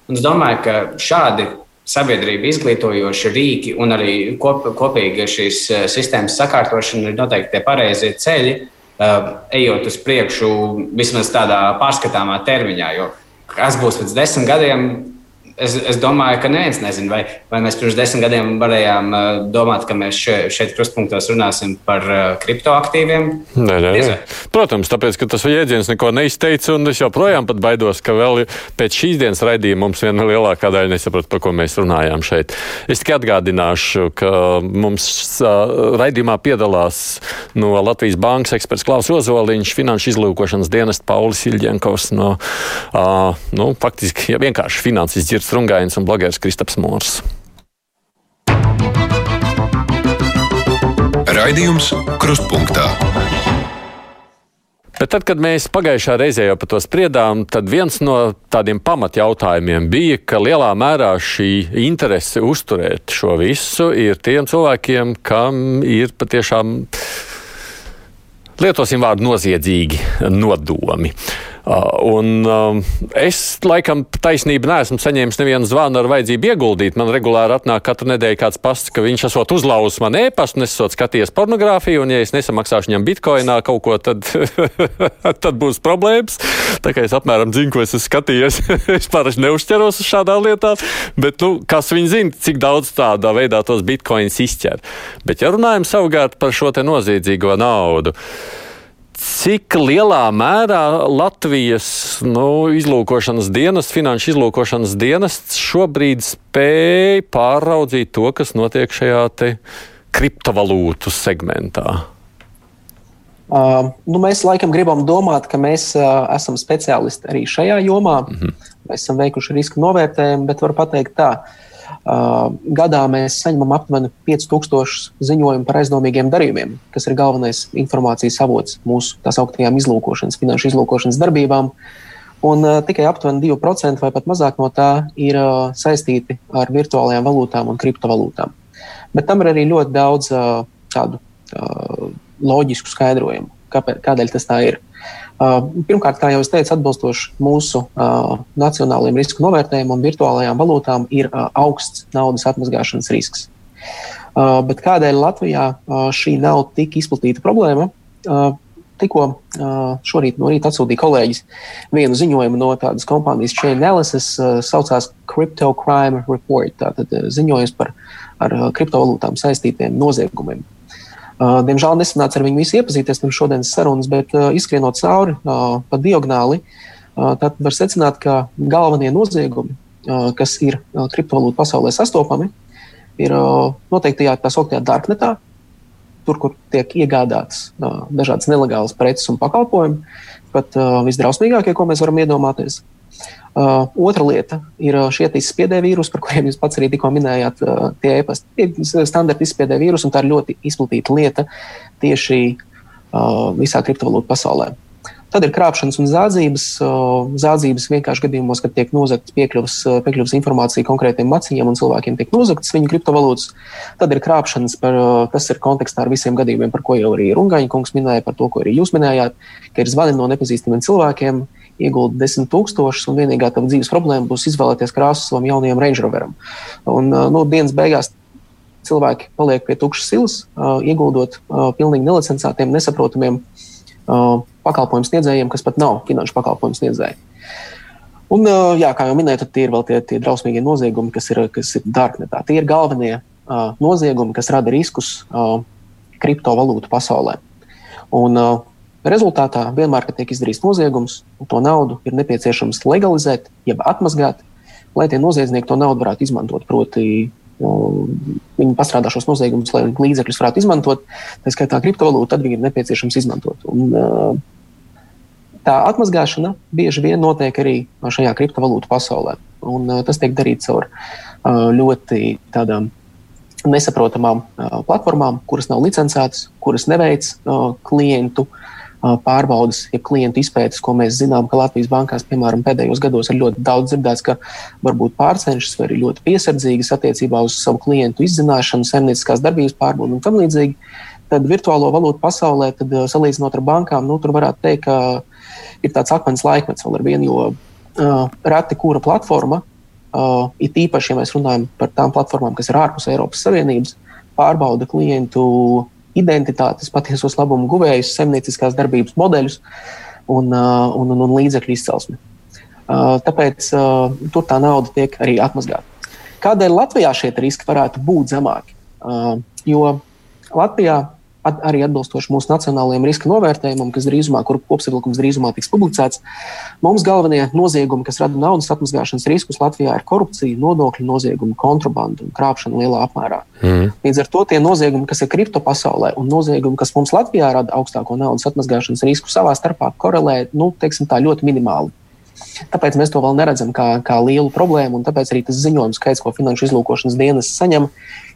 Un es domāju, ka šādi sabiedrību izglītojoši rīki un arī kop, kopīga šīs eh, sistēmas sakārtošana ir noteikti tie pareizie ceļi, ejot uz priekšu vismaz tādā pārskatāmā termiņā. Jo kas būs pēc desmit gadiem, Es, es domāju, ka neviens nezina, vai, vai mēs pirms desmit gadiem varējām uh, domāt, ka mēs še, šeit krustpunktos runāsim par uh, kriptoaktīviem. Nē, nē, nē. Protams, tāpēc, ka tas jēdziens neko neizteica, un es joprojām baidos, ka vēl pēc šīs dienas raidījuma mums viena lielākā daļa nesaprot, par ko mēs runājām šeit. Es tikai atgādināšu, ka mums uh, raidījumā piedalās no Latvijas Bankas eksperts Klaus Ozoliņš, finanšu izlūkošanas dienesta Paulis Ilģenkovs no, uh, nu, faktiski, ja vienkārši finanses dzird Kārlis Rungains un blogeris Kristaps Mūrs. Raidījums Krustpunktā. Bet tad, kad mēs pagājušā reizē jau par to spriedām, tad viens no tādiem pamatjautājumiem bija, ka lielā mērā šī interese uzturēt šo visu ir tiem cilvēkiem, kam ir patiešām, lietosim vārdu, noziedzīgi nodomi. Uh, un um, es laikam taisnību neesmu saņēmis nevienu zvanu ar vajadzību ieguldīt. Man regulāri atnāk katru nedēļu kāds pasts, ka viņš esot uzlauzis man e-pastu, nesot skaties pornogrāfiju, un ja es nesamaksāšu viņam bitkoinā kaut ko, tad, tad būs problēmas. Tā kā es apmēram zinu, ko es esmu skatījies, es parasti neuzķeros uz šādām lietām, bet, nu, kas viņi zina, cik daudz tādā veidā tos bitkoinus izķer. Bet, ja runājam savukārt par šo noziedzīgo naudu, Cik lielā mērā Latvijas nu, izlūkošanas dienas, finanšu izlūkošanas dienests šobrīd spēj pāraudzīt to, kas notiek šajā kriptovalūtu segmentā? Uh, nu, mēs laikam gribam domāt, ka mēs uh, esam speciālisti arī šajā jomā. Mm -hmm. Mēs esam veikuši riska novērtējumu, bet varu pateikt tā, Uh, gadā mēs saņemam aptuveni 5000 ziņojumu par aizdomīgiem darījumiem, kas ir galvenais informācijas avots mūsu tā sauktajām izlūkošanas, finanšu izlūkošanas darbībām. Un uh, tikai aptuveni 2% vai pat mazāk no tā ir uh, saistīti ar virtuālajām valūtām un kriptovalūtām. Bet tam ir arī ļoti daudz uh, tādu uh, loģisku skaidrojumu, kāpēc, kādēļ tas tā ir. Uh, pirmkārt, kā jau es teicu, atbilstoši mūsu uh, nacionālajiem risku novērtējumiem un virtuālajām valūtām ir uh, augsts naudas atmazgāšanas risks. Bet kādēļ Latvijā šī nav tik izplatīta problēma? Tikko šorīt no rīta atsūtīja kolēģis vienu ziņojumu no tādas kompānijas Chain Analysis, saucās Crypto Crime Report. Tātad ziņojums par ar kriptovalūtām saistītiem noziegumiem. Diemžēl nesanāca ar viņu visu iepazīties pirms šodienas sarunas, bet izskrienot cauri pa diagonāli, tad var secināt, ka galvenie noziegumi, kas ir kriptovalūtu pasaulē sastopami, ir noteikti tajā tā sauktajā darknetā, tur, kur tiek iegādātas dažādas nelegālas preces un pakalpojumi, pat visdrausmīgākie, ko mēs varam iedomāties. Uh, otra lieta ir uh, šie izspiedē vīrusi, par kuriem jūs pats arī tikko minējāt. Uh, tie ir standarta izspiedē vīrusi, un tā ir ļoti izplatīta lieta tieši uh, visā kriptovalūtu pasaulē. Tad ir krāpšanas un zādzības. Zādzības vienkārši gadījumos, kad tiek nozagts piekļuvas, piekļuvas informācija konkrētiem maciņiem un cilvēkiem tiek nozagtas viņu kriptovalūtas. Tad ir krāpšanas, par, kas ir kontekstā ar visiem gadījumiem, par ko jau arī Rungaņa kungs minēja, par to, ko arī jūs minējāt, ka ir zvani no nepazīstamiem cilvēkiem, ieguldi desmit tūkstošus, un vienīgā tava dzīves problēma būs izvēlēties krāsu savam jaunajam Range Roveram. Un, nu, dienas beigās cilvēki paliek pie tukšas silas, uh, ieguldot uh, pilnīgi nelicencētiem, nesaprotamiem pakalpojumu sniedzējiem, kas pat nav finanšu pakalpojumu sniedzēji. Un, jā, kā jau minēju, tie ir vēl tie, tie drausmīgie noziegumi, kas ir, kas ir darknetā. Tie ir galvenie noziegumi, kas rada riskus kriptovalūtu pasaulē. Un, Rezultātā vienmēr, kad tiek izdarīts noziegums, to naudu ir nepieciešams legalizēt, jeb atmazgāt, lai tie noziedznieki to naudu varētu izmantot. Proti, viņi pastrādā šos noziegumus, lai līdzekļus varētu izmantot, tā skaitā kriptovalūtu, tad viņi ir nepieciešams izmantot. Un, tā atmazgāšana bieži vien notiek arī šajā kriptovalūtu pasaulē. Un, tas tiek darīts caur ļoti tādām nesaprotamām platformām, kuras nav licencētas, kuras neveic klientu uh, pārbaudas, ja klientu izpētes, ko mēs zinām, ka Latvijas bankās, piemēram, pēdējos gados ir ļoti daudz dzirdēts, ka varbūt pārcenšas vai ir ļoti piesardzīgas attiecībā uz savu klientu izzināšanu, saimnieciskās darbības pārbaudu un tam līdzīgi. Tad virtuālo valūtu pasaulē, tad, salīdzinot ar bankām, nu, tur varētu teikt, ka ir tāds akmens laikmets vēl ar vienu, jo uh, reti kura platforma, uh, it īpaši, ja mēs runājam par tām platformām, kas ir ārpus Eiropas Savienības, pārbauda klientu identitātes, patiesos labumu guvējus, saimnieciskās darbības modeļus un, un, un, un līdzekļu izcelsmi. Tāpēc tur tā nauda tiek arī atmazgāta. Kādēļ Latvijā šie riski varētu būt zemāki? Jo Latvijā at, arī atbilstoši mūsu nacionālajiem riska novērtējumam, kas drīzumā, kur kopsavilkums drīzumā tiks publicēts, mums galvenie noziegumi, kas rada naudas atmazgāšanas riskus Latvijā, ir korupcija, nodokļu noziegumi, kontrabanda un krāpšana lielā apmērā. Mm. Līdz ar to tie noziegumi, kas ir kripto pasaulē, un noziegumi, kas mums Latvijā rada augstāko naudas atmazgāšanas risku, savā starpā korelē nu, teiksim, tā, ļoti minimāli. Tāpēc mēs to vēl neredzam kā, kā lielu problēmu, un tāpēc arī tas ziņojums skaits, ko Finanšu izlūkošanas dienas saņem,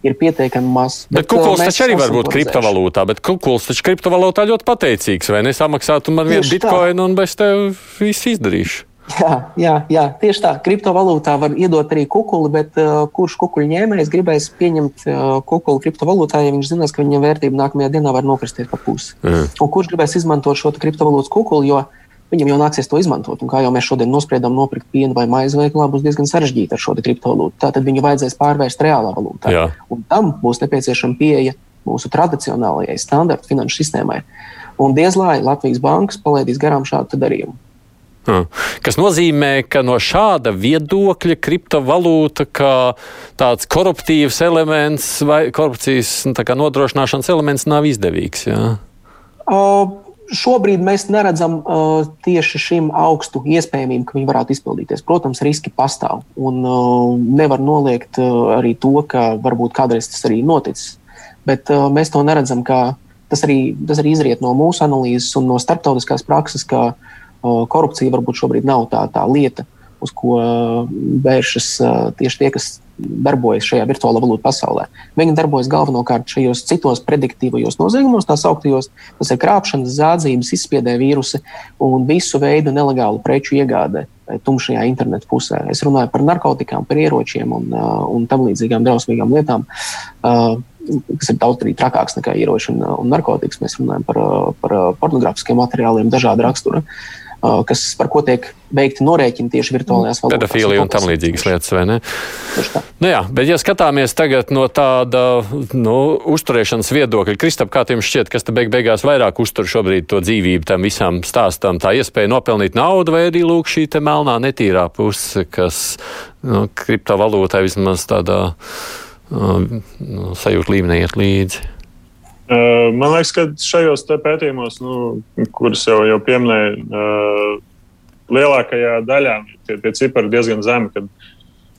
ir pietiekami mazs. Bet, bet kukuls taču arī var būt kriptovalūtā, bet kukuls taču kriptovalūtā ļoti pateicīgs, vai ne? Samaksātu man vienu bitkoinu un bez tev viss izdarīšu. Jā, jā, jā, tieši tā. Kriptovalūtā var iedot arī kukuli, bet uh, kurš kukuļu ņēmējs gribēs pieņemt uh, kukuli kriptovalūtā, ja viņš zinās, ka viņa vērtība nākamajā dienā var nokristies pa pusi? Mm. Un kurš gribēs izmantot šo kriptovalūtas kukuli, jo viņam jau nāksies to izmantot. Un kā jau mēs šodien nospriedām, nopirkt pienu vai maizi veikalā būs diezgan sarežģīti ar šo kriptovalūtu. Tātad viņu vajadzēs pārvērst reālā valūtā. Jā. Un tam būs nepieciešama pieeja mūsu tradicionālajai standarta finanšu sistēmai. Un diez lai Latvijas bankas palaidīs garām šādu darījumu. Hmm. Kas nozīmē, ka no šāda viedokļa kriptovalūta kā tāds koruptīvs elements vai korupcijas nu, nodrošināšanas elements nav izdevīgs. Jā? Uh, Šobrīd mēs neredzam uh, tieši šim augstu iespējamību, ka viņi varētu izpildīties. Protams, riski pastāv. Un uh, nevar noliegt uh, arī to, ka varbūt kādreiz tas arī noticis. Bet uh, mēs to neredzam, ka tas arī, tas arī izriet no mūsu analīzes un no starptautiskās prakses, ka uh, korupcija varbūt šobrīd nav tā, tā lieta, uz ko uh, vēršas tieši tie, kas darbojas šajā virtuālā valūtu pasaulē. Viņi darbojas galvenokārt šajos citos prediktīvajos noziegumos, tā sauktajos, tas ir krāpšanas, zādzības, izspiedē vīrusi un visu veidu nelegālu preču iegādē tumšajā interneta pusē. Es runāju par narkotikām, par ieročiem un, un tam līdzīgām drausmīgām lietām, uh, kas ir daudz trakāks nekā ieroči un, un narkotikas. Mēs runājam par, par pornogrāfiskiem materiāliem, dažāda rakstura. Uh, kas, par ko tiek veikti norēķini tieši virtuālajās valūtās. Pedofīlija un tam līdzīgas lietas, vai ne? Nu jā, bet ja skatāmies tagad no tāda nu, uzturēšanas viedokļa, Kristap, kā jums šķiet, kas te beig beigās vairāk uztur šobrīd to dzīvību tam visam stāstam, tā iespēja nopelnīt naudu vai arī lūk šī te melnā netīrā puse, kas nu, kriptovalūtai vismaz tādā nu, sajūta līmenī iet līdzi. Uh, man liekas, ka šajos pētījumos, nu, kurus jau, jau pieminēju, uh, lielākajā daļā tie, tie cipari ir diezgan zemi. Kad,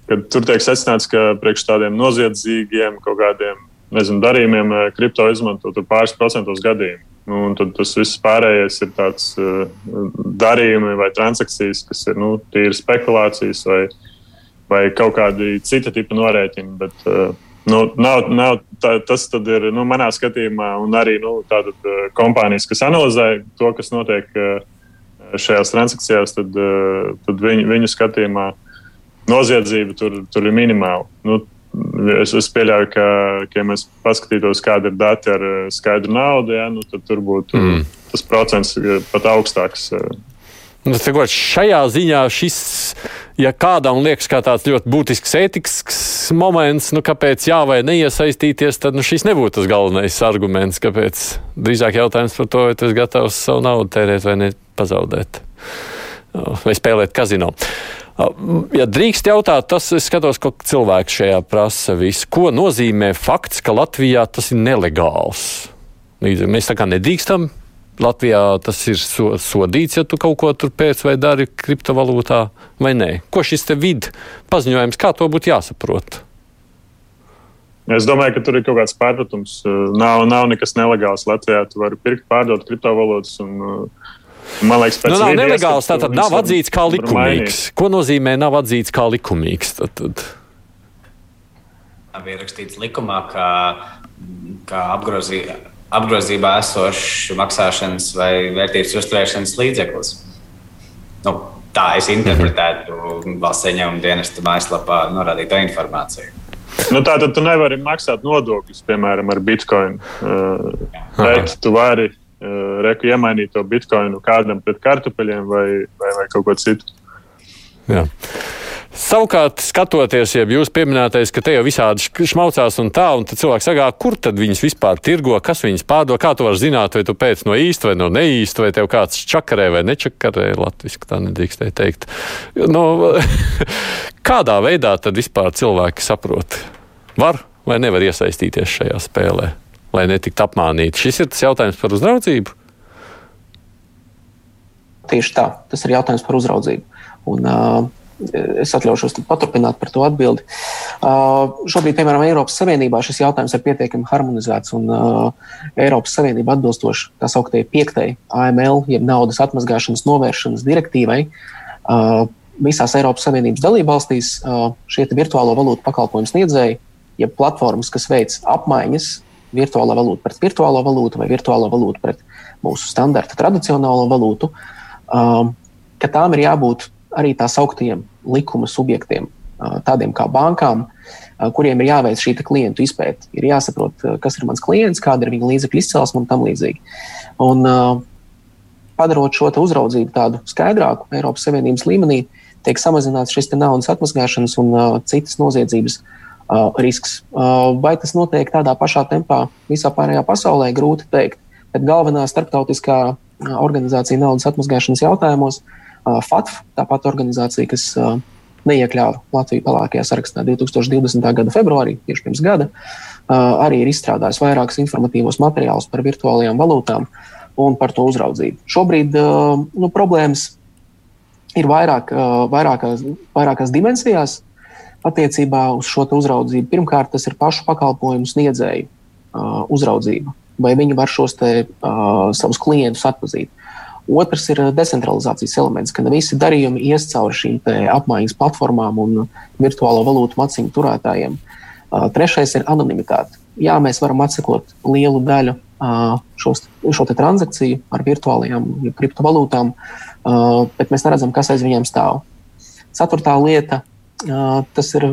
kad tur tiek secināts, ka priekš tādiem noziedzīgiem kaut kādiem nezinu, darījumiem uh, kripto izmanto pāris procentos gadījumu. Nu, tad tas viss pārējais ir tāds uh, darījumi vai transakcijas, kas ir nu, tīri spekulācijas vai, vai kaut kādi cita tipa norēķini. Bet, uh, Nu, nav, nav, tā, tas ir nu, manā skatījumā, un arī nu, tātad, uh, kompānijas, kas analizē to, kas notiek uh, šajās transakcijās, tad, uh, tad viņu, viņu skatījumā noziedzība tur, tur ir minimāla. Nu, es, es pieļauju, ka, ka ja mēs paskatītos, kāda ir dati ar skaidru naudu, ja, nu, tad tur būtu mm. tas procents pat augstāks. Nu, Sakot, šajā ziņā šis, ja kādam liekas kā tāds ļoti būtisks ētisks moments, nu, kāpēc jā vai neiesaistīties, tad nu, šis nebūtu tas galvenais arguments. Kāpēc? Drīzāk jautājums par to, vai tu esi gatavs savu naudu tērēt vai nepazaudēt. Vai spēlēt kazino. Ja drīkst jautāt, tas es skatos, ko cilvēks šajā prasa visu. Ko nozīmē fakts, ka Latvijā tas ir nelegāls? Mēs tā kā nedrīkstam Latvijā tas ir so, sodīts, ja tu kaut ko tur pēc vai dari kriptovalūtā, vai nē? Ko šis te vidu paziņojums, kā to būtu jāsaprot? Es domāju, ka tur ir kaut kāds pārpratums. Nav, nav nekas nelegāls Latvijā. Tu vari pirkt, pārdot kriptovalūtas. Un, Man liekas, pēc tam nu, nav nelegāls. Tā tad nav atzīts kā likumīgs. Ko nozīmē nav atzīts kā likumīgs? Tad, tad. Nav ierakstīts likumā, ka, ka apgrozīt apgrozībā esošs maksāšanas vai vērtības uzturēšanas līdzeklis. Nu, tā es interpretētu valsts ieņēmuma dienesta mājaslapā norādīto informāciju. Nu, tā tad tu nevari maksāt nodokļus, piemēram, ar bitkoinu. Uh, bet tu vari uh, reku iemainīt to bitkoinu kādam pret kartupeļiem vai, vai, vai kaut ko citu. Jā. Savukārt, skatoties, ja jūs pieminētais, ka te jau visādi šmaucās un tā, un tad cilvēks saka, kur tad viņas vispār tirgo, kas viņas pārdod, kā tu vari zināt, vai tu pēc no īsta vai no neīsta, vai tev kāds čakarē vai nečakarē, latviski tā nedrīkstēja teikt. No, kādā veidā tad vispār cilvēki saprot? Var vai nevar iesaistīties šajā spēlē, lai netiktu apmānīti? Šis ir tas jautājums par uzraudzību. Tieši tā, tas ir jautājums par uzraudzību. Un, uh, es atļaušos paturpināt par to atbildi. Uh, šobrīd, piemēram, Eiropas Savienībā šis jautājums ir pietiekami harmonizēts un uh, Eiropas Savienība atbilstoši tā sauktajai piektajai AML, jeb naudas atmazgāšanas novēršanas direktīvai. Uh, visās Eiropas Savienības dalībvalstīs uh, šie virtuālo valūtu pakalpojumu sniedzēji, jeb platformas, kas veic apmaiņas virtuālā valūta pret virtuālo valūtu vai virtuālo valūtu pret mūsu standarta tradicionālo valūtu, um, ka tām ir jābūt arī tā sauktiem likuma subjektiem, tādiem kā bankām, kuriem ir jāveic šī klientu izpēte. Ir jāsaprot, kas ir mans klients, kāda ir viņa līdzekļu izcelsme un tam līdzīgi. Un, padarot šo uzraudzību tādu skaidrāku Eiropas Savienības līmenī, tiek samazināts šis naudas atmazgāšanas un uh, citas noziedzības uh, risks. Uh, vai tas notiek tādā pašā tempā visā pārējā pasaulē, grūti pateikt. Bet galvenā starptautiskā organizācija naudas atmazgāšanas jautājumos uh, FATF, tāpat organizācija, kas neiekļāva Latviju pelēkajā sarakstā 2020. gada februārī, tieši pirms gada, arī ir izstrādājusi vairākus informatīvos materiālus par virtuālajām valūtām un par to uzraudzību. Šobrīd nu, problēmas ir vairāk, vairākās, vairākās dimensijās attiecībā uz šo uzraudzību. Pirmkārt, tas ir pašu pakalpojumu sniedzēju uzraudzība, vai viņi var šos te, savus klientus atpazīt. Otrs ir eh, decentralizācijas elements, ka ne visi darījumi ies cauri šīm apmaiņas platformām un virtuālo valūtu maciņu turētājiem. Uh, trešais ir anonimitāte. Jā, mēs varam atsekot lielu daļu uh, šos, šo transakciju ar virtuālajām kriptovalūtām, uh, bet mēs neredzam, kas aiz viņiem stāv. Ceturtā lieta tas ir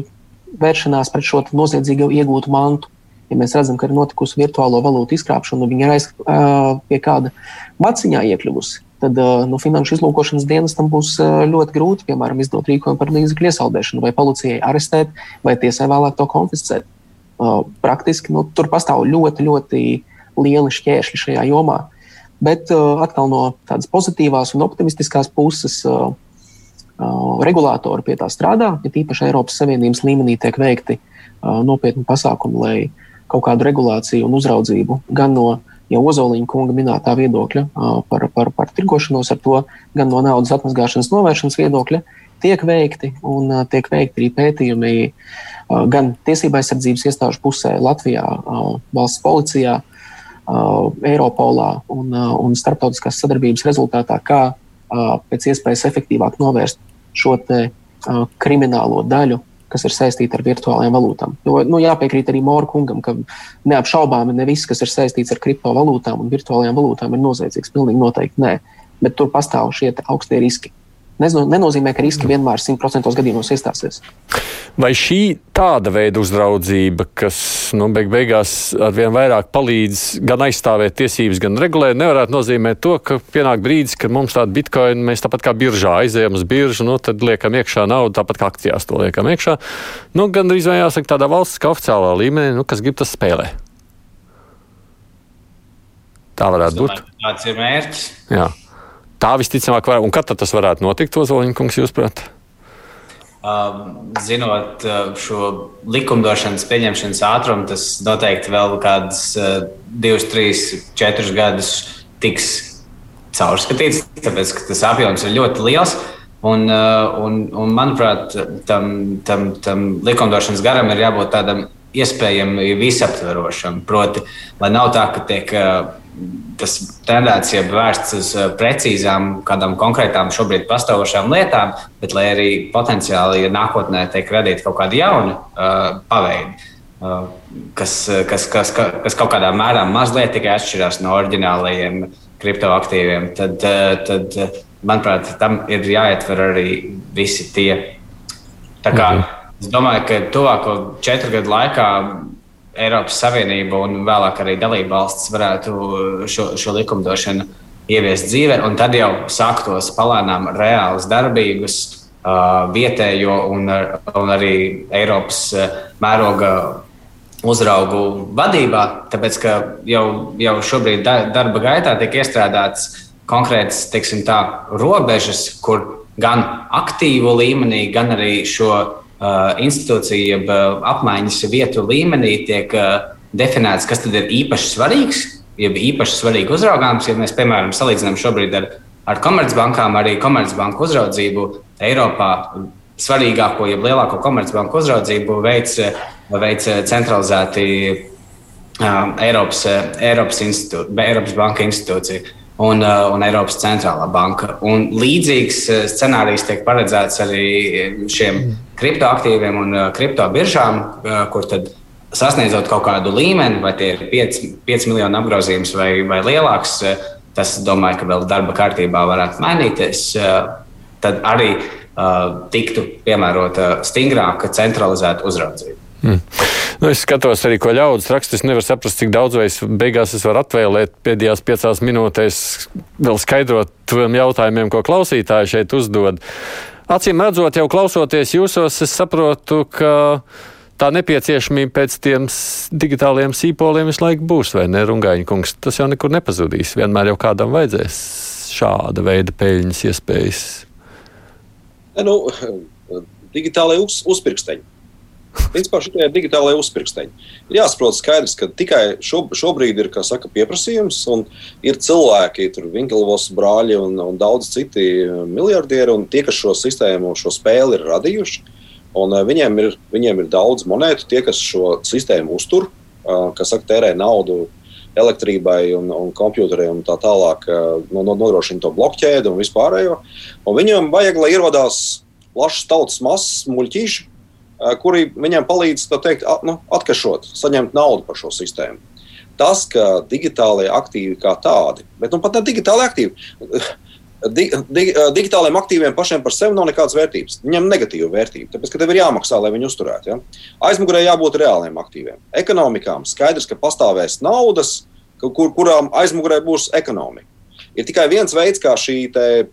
vēršanās pret šo noziedzīgo iegūtu mantu ja mēs redzam, ka ir notikusi virtuālo valūtu izkrāpšana, un viņi ir aiz, pie kāda maciņā iekļuvusi, tad nu, finanšu izlūkošanas dienestam būs ļoti grūti, piemēram, izdot rīkojumu par līdzekļu iesaldēšanu, vai policijai arestēt, vai tiesai vēlāk to konfiscēt. Praktiski nu, tur pastāv ļoti, ļoti lieli šķēršļi šajā jomā. Bet atkal no tādas pozitīvās un optimistiskās puses. Regulātori pie tā strādā, ja tīpaši Eiropas Savienības līmenī tiek veikti uh, nopietni pasākumi, lai kaut kādu regulāciju un uzraudzību gan no jau Ozoliņa kunga minētā viedokļa par, par, par tirgošanos ar to, gan no naudas atmazgāšanas novēršanas viedokļa, tiek veikti un tiek veikti arī pētījumi gan tiesībai aizsardzības iestāžu pusē, Latvijā, valsts policijā, Eiropolā un, un starptautiskās sadarbības rezultātā, kā pēc iespējas efektīvāk novērst šo kriminālo daļu kas ir saistīta ar virtuālajām valūtām. Jo, nu, jāpiekrīt arī Mora kungam, ka neapšaubāmi ne viss, kas ir saistīts ar kriptovalūtām un virtuālajām valūtām, ir noziedzīgs. Pilnīgi noteikti nē. Bet tur pastāv šie augstie riski nenozīmē, ka riski vienmēr 100% gadījumos iestāsies. Vai šī tāda veida uzraudzība, kas nu, beig beigās ar vien vairāk palīdz gan aizstāvēt tiesības, gan regulēt, nevarētu nozīmēt to, ka pienāk brīdis, kad mums tāda bitkoina, mēs tāpat kā biržā aizējam uz biržu, nu, tad liekam iekšā naudu, tāpat kā akcijās to liekam iekšā. Nu, gan drīz vai jāsaka tādā valsts kā oficiālā līmenī, nu, kas grib tas spēlē. Tā varētu būt. Tāds ir mērķis. Jā. Tā visticamāk, var, un kad tas varētu notikt, Ozoliņkungs, jūsuprāt? Um, zinot uh, šo likumdošanas pieņemšanas ātrumu, tas noteikti vēl kādus uh, divus, trīs, četrus gadus tiks caurskatīts, tāpēc ka tas apjoms ir ļoti liels. Un, uh, un, un manuprāt, tam, tam, tam likumdošanas garam ir jābūt tādam iespējami visaptverošam. Proti, lai nav tā, ka tiek tas tendēts jau vērsts uz eh, precīzām, kādām konkrētām šobrīd pastāvošām lietām, bet lai arī potenciāli, ja nākotnē tiek radīti kaut kādi jauni uh, paveidi, uh, kas, kas, kas, kas kaut kādā mērā mazliet tikai atšķirās no oriģinālajiem kriptoaktīviem, tad, tad, manuprāt, tam ir jāietver arī visi tie. Tā kā, mhm. Es domāju, ka tuvāko četru gadu laikā Eiropas Savienība un vēlāk arī dalība valsts varētu šo, šo likumdošanu ieviest dzīvē, un tad jau sāktos palēnām reālas darbības vietējo un, un arī Eiropas mēroga uzraugu vadībā, tāpēc ka jau, jau šobrīd darba gaitā tiek iestrādātas konkrētas teiksim, tā, robežas, kur gan aktīvu līmenī, gan arī šo uh, institūciju, jeb uh, apmaiņas vietu līmenī tiek uh, definēts, kas tad ir īpaši svarīgs, jeb īpaši svarīgi uzraugāms. Ja mēs, piemēram, salīdzinām šobrīd ar, ar komercbankām, arī komercbanku uzraudzību Eiropā, svarīgāko, jeb lielāko komercbanku uzraudzību veids, veids centralizēti Eiropas, Eiropas, Eiropas Banka institūcija un, uh, un Eiropas centrālā banka. Un līdzīgs scenārijs tiek paredzēts arī šiem kriptoaktīviem un kriptobiržām, kur tad sasniedzot kaut kādu līmeni, vai tie ir 5, 5 miljonu apgrozījums vai, vai lielāks, tas, domāju, ka vēl darba kārtībā varētu mainīties. Tad arī uh, tiktu piemērota stingrāka centralizēta uzraudzība. Hmm. Nu, es skatos arī, ko ļaudis raksta. Es nevaru saprast, cik daudz es beigās es varu atvēlēt pēdējās piecās minūtēs, vēl skaidrot tiem jautājumiem, ko klausītāji šeit uzdod. Acīm redzot, jau klausoties jūsos, es saprotu, ka tā nepieciešamība pēc tiem digitāliem sīpoliem visu laiku būs, vai ne, Rungaņa kungs? Tas jau nekur nepazudīs. Vienmēr jau kādam vajadzēs šāda veida peļņas iespējas. Nu, digitālai uz, uzpirksteņi. Principā šitie ir digitālai uzpirksteņi. Ir jāsaprot skaidrs, ka tikai šo, šobrīd ir saka, pieprasījums, un ir cilvēki, tur Vinkelvos brāļi un, un daudz citi miljardieri, un tie, kas šo sistēmu, šo spēli ir radījuši, Un, uh, viņiem, ir, viņiem ir daudz monētu, tie, kas šo sistēmu uztur, uh, kas saka, tērē naudu elektrībai un, un computeriem un tā tālāk, uh, nodrošina to blokķēdi un vispārējo. Un viņiem vajag, lai ierodās plašs tautas masas, muļķīši, kuri viņiem palīdz teikt, at, nu, atkašot, saņemt naudu par šo sistēmu. Tas, ka digitālajie aktīvi kā tādi, bet nu, pat ne digitāli aktīvi di, di, digitāliem aktīviem pašiem par sevi nav nekādas vērtības. Viņam ir negatīva vērtība, tāpēc ka tev ir jāmaksā, lai viņi uzturētu. Ja? Aizmugurē jābūt reāliem aktīviem. Ekonomikām skaidrs, ka pastāvēs naudas, kur, kurām aizmugurē būs ekonomika. Ir tikai viens veids, kā šī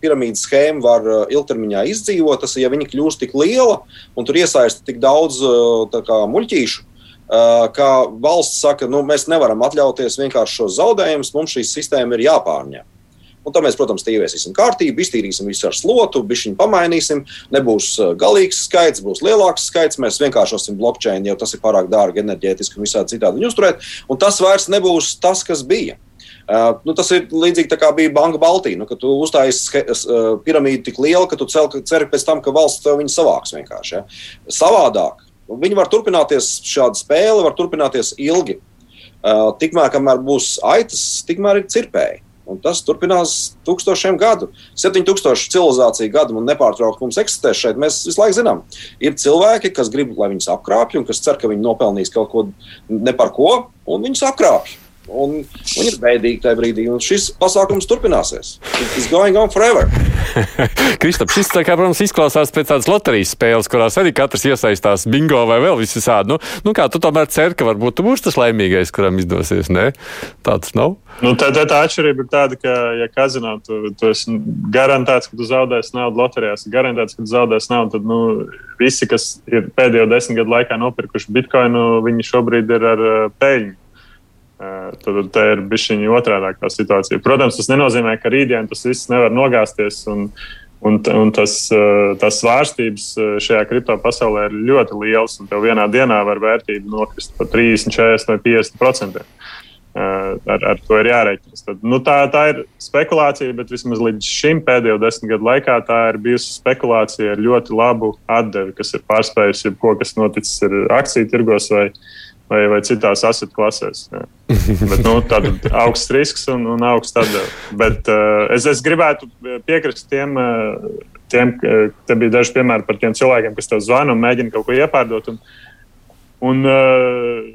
piramīdas schēma var ilgtermiņā izdzīvot. Tas ir, ja viņi kļūst tik liela un tur iesaista tik daudz kā, muļķīšu, ka valsts saka, nu, mēs nevaram atļauties vienkārši šos zaudējumus, mums šī sistēma ir jāpārņem. Un tad mēs, protams, ieviesīsim kārtību, iztīrīsim visu ar slotu, bišķiņu pamainīsim. Nebūs uh, galīgs skaits, būs lielāks skaits. Mēs vienkāršosim blockchain, jo tas ir pārāk dārgi enerģētiski un visādi citādi uzturēt. Un tas vairs nebūs tas, kas bija. Uh, nu, tas ir līdzīgi tā kā bija Banka Baltija. Nu, kad tu uztaisīji uh, piramīdu tik lielu, ka tu ceri pēc tam, ka valsts to savāks vienkārši. Ja? Savādāk. Viņi var turpināties, šāda spēle var turpināties ilgi. Uh, tikmēr, kamēr būs aitas, tikmēr ir cirpēji. Un tas turpinās tūkstošiem gadu. 7000 civilizāciju gadu un nepārtraukti mums eksistē šeit. Mēs visu laiku zinām, ir cilvēki, kas grib, lai viņus apkrāpj, un kas cer, ka viņi nopelnīs kaut ko ne par ko, un viņus apkrāpj. Un viņi ir bēdīgi tajā brīdī, un šis pasākums turpināsies. It's going on forever. Kristap, šis, kā, protams, izklausās pēc tādas loterijas spēles, kurās arī katrs iesaistās bingo vai vēl visādi. Nu, nu kā tu tomēr cer, ka varbūt tu būsi tas laimīgais, kuram izdosies? Nē, tāds nav. Nu, tā, tā, tā atšķirība ir tāda, ka, ja kazino, tu, tu esi garantēts, ka tu zaudēsi naudu loterijās, garantēts, ka tu zaudēsi naudu, tad nu, visi, kas ir pēdējo desmit gadu laikā nopirkuši bitkoinu, viņi šobrīd ir ar peļņu. Tad tā ir bijusi otrādā situācija. Protams, tas nenozīmē, ka rītdien tas viss nevar nogāzties. Un, un, un tas, tas svārstības šajā kripto pasaulē ir ļoti liels. Tev vienā dienā var vērtība nokrist par 30, 40 vai 50 procentiem. Ar, ar to ir jārēķinās. Tad, nu, tā, tā ir spekulācija, bet vismaz līdz šim pēdējo desmit gadu laikā tā ir bijusi spekulācija ar ļoti labu atdevi, kas ir pārspējusi jebko, kas noticis akciju tirgos vai, uh, vai, vai citās asset klasēs. Bet, nu, Tāds augsts risks un, un augsts atdeve. Bet uh, es, es gribētu piekrist tiem, uh, tiem te bija daži piemēri par tiem cilvēkiem, kas tev zvana un mēģina kaut ko iepārdot. Un, un, uh,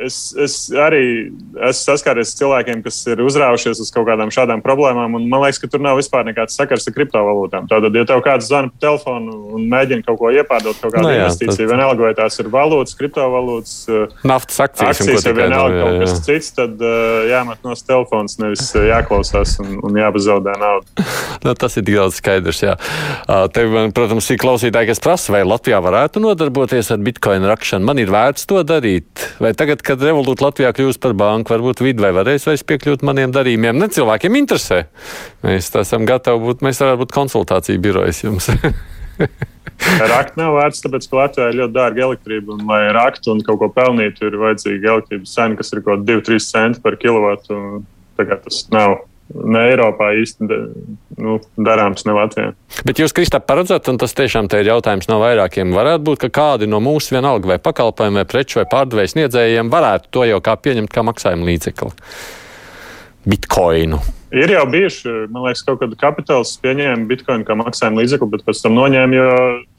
es, es arī esmu saskāries ar cilvēkiem, kas ir uzrāvušies uz kaut kādām šādām problēmām. Man liekas, ka tur nav vispār nekāds sakars ar kriptovalūtām. Tātad, ja tev kāds zvana pa telefonu un mēģina kaut ko iepārdot, kaut kādu no, nu jā, investīciju, tad... vienalga vai tās ir valūtas, kriptovalūtas, eh, naftas akcijas, akcijas vai vienalga jā, jā. kaut kas cits, tad eh, jāmet no telefons, nevis eh, jāklausās un, un jāpazaudē naudu. no, tas ir daudz skaidrs. Jā. Tev, protams, ir klausītāji, kas prasa, vai Latvijā varētu nodarboties ar bitkoinu rakšanu. Man ir vērts to darīt. Vai tagad, kad Revolūta Latvijā kļūs par banku, varbūt vidvai varēs vairs piekļūt maniem darījumiem. Ne cilvēkiem interesē. Mēs esam gatavi būt, mēs varētu būt konsultāciju birojas jums. Rakt nav vērts, tāpēc, ka Latvijā ir ļoti dārga elektrība. Un, lai raktu un kaut ko pelnītu, ir vajadzīga elektrības cena, kas ir kaut kāda 2-3 centi par kilovatu. Tas nav ne Eiropā īsti nu, darāms, ne Latvijā. Bet jūs, Kristap, paredzat, un tas tiešām ir jautājums no vairākiem, varētu būt, ka kādi no mūsu vienalga vai pakalpojumu, vai preču, vai pārdevēju sniedzējiem varētu to jau kā pieņemt kā maksājumu līdzekli. Bitcoinu. Ir jau bijuši, man liekas, kaut kāda kapitāls pieņēma bitkoinu kā maksājumu līdzekli, bet pēc tam noņēma, jo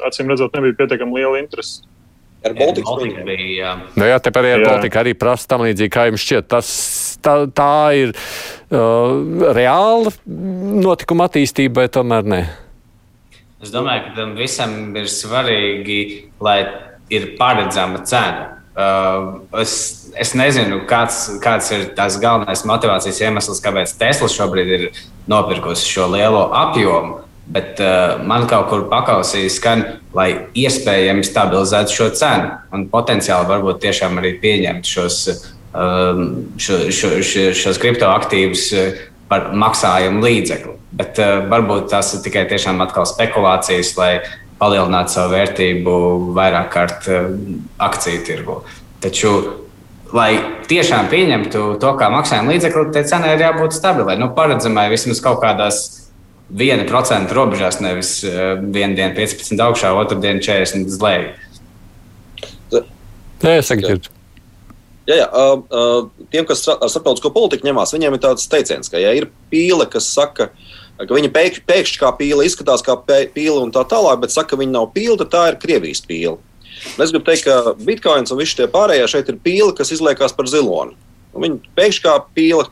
acīm redzot, nebija pietiekami liela interese. Ar Baltiku bija. Jā. Nu, jā, te arī ar Baltiku arī prasa tam līdzīgi, kā jums šķiet. Tas, tā, tā ir uh, reāla notikuma attīstība, vai tomēr ne? Es domāju, ka tam visam ir svarīgi, lai ir paredzama cena. Uh, es, es nezinu, kāds, kāds ir tas galvenais motivācijas iemesls, kāpēc Tesla šobrīd ir nopirkusi šo lielo apjomu. Bet uh, man kaut kur pakausīja skan, lai iespējami stabilizētu šo cenu un potenciāli varbūt tiešām arī pieņemt šos, uh, šo, šo, šo, šos kriptoaktīvus uh, par maksājumu līdzekli. Bet uh, varbūt tas ir tikai tiešām atkal spekulācijas, lai palielinātu savu vērtību vairāk kārt uh, akciju tirgu. Taču lai tiešām pieņemtu to kā maksājuma līdzekli, tai cenai ir jābūt stabilai, nu, paredzamai vismaz kaut kādās 1% robežās, nevis uh, vienu dienu 15 augšā, otru dienu 40 uz leju. Jā, sakiet. Jā, jā, uh, tiem, kas ar starptautisko politiku ņemās, viņiem ir tāds teiciens, ka, ja ir pīle, kas saka, ka viņa pēkšņi, pēkšņi kā pīle izskatās kā pīle un tā tālāk, bet saka, ka viņa nav pīle, tad tā ir Krievijas pīle. Un es gribu teikt, ka bitkoins un visi tie pārējie šeit ir pīle, kas izliekas par ziloni. Un viņa pēkšņi kā pīle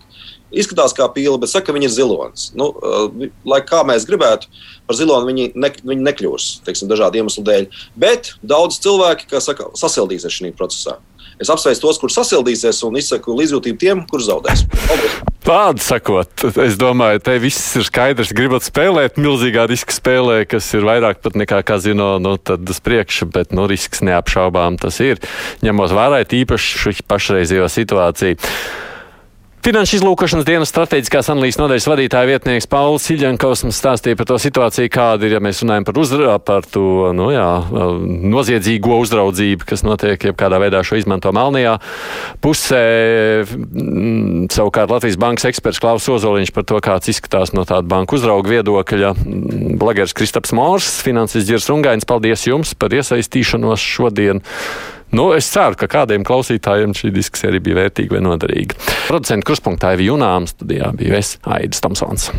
izskatās kā pīle, bet saka, ka viņi ir zilonis. Nu, uh, lai kā mēs gribētu, par ziloni viņi, ne, viņi nekļūs teiksim, dažādu iemeslu dēļ. Bet daudz cilvēki, kā saka, sasildīsies šajā procesā. Es apsveicu tos, kurus sasildīsies, un izsaku līdzjūtību tiem, kurus zaudēs. Vārdu sakot, es domāju, te viss ir skaidrs. Gribat spēlēt milzīgā riska spēlē, kas ir vairāk pat nekā kazino, nu tad uz priekšu, bet nu, risks neapšaubām tas ir, ņemot vērā īpaši pašreizējo situāciju. Finanšu izlūkošanas dienas strateģiskās analīzes nodaļas vadītāja vietnieks Pauls Siļankovs mums stāstīja par to situāciju, kāda ir, ja mēs runājam par, uzra, par to nu, jā, noziedzīgo uzraudzību, kas notiek jebkādā veidā šo izmanto melnajā pusē. Mm, savukārt Latvijas bankas eksperts Klaus Ozoliņš par to, kāds izskatās no tāda banku uzrauga viedokļa. Mm, Blagers Kristaps Mors, finanses Dzirs Rungainis, paldies jums par iesaistīšanos šodien. Nu, es ceru, ka kādiem klausītājiem šī diskusija arī bija vērtīga vai noderīga. Producents kurspunktā ir Junāms, studijā bija es Aidis Tomsons.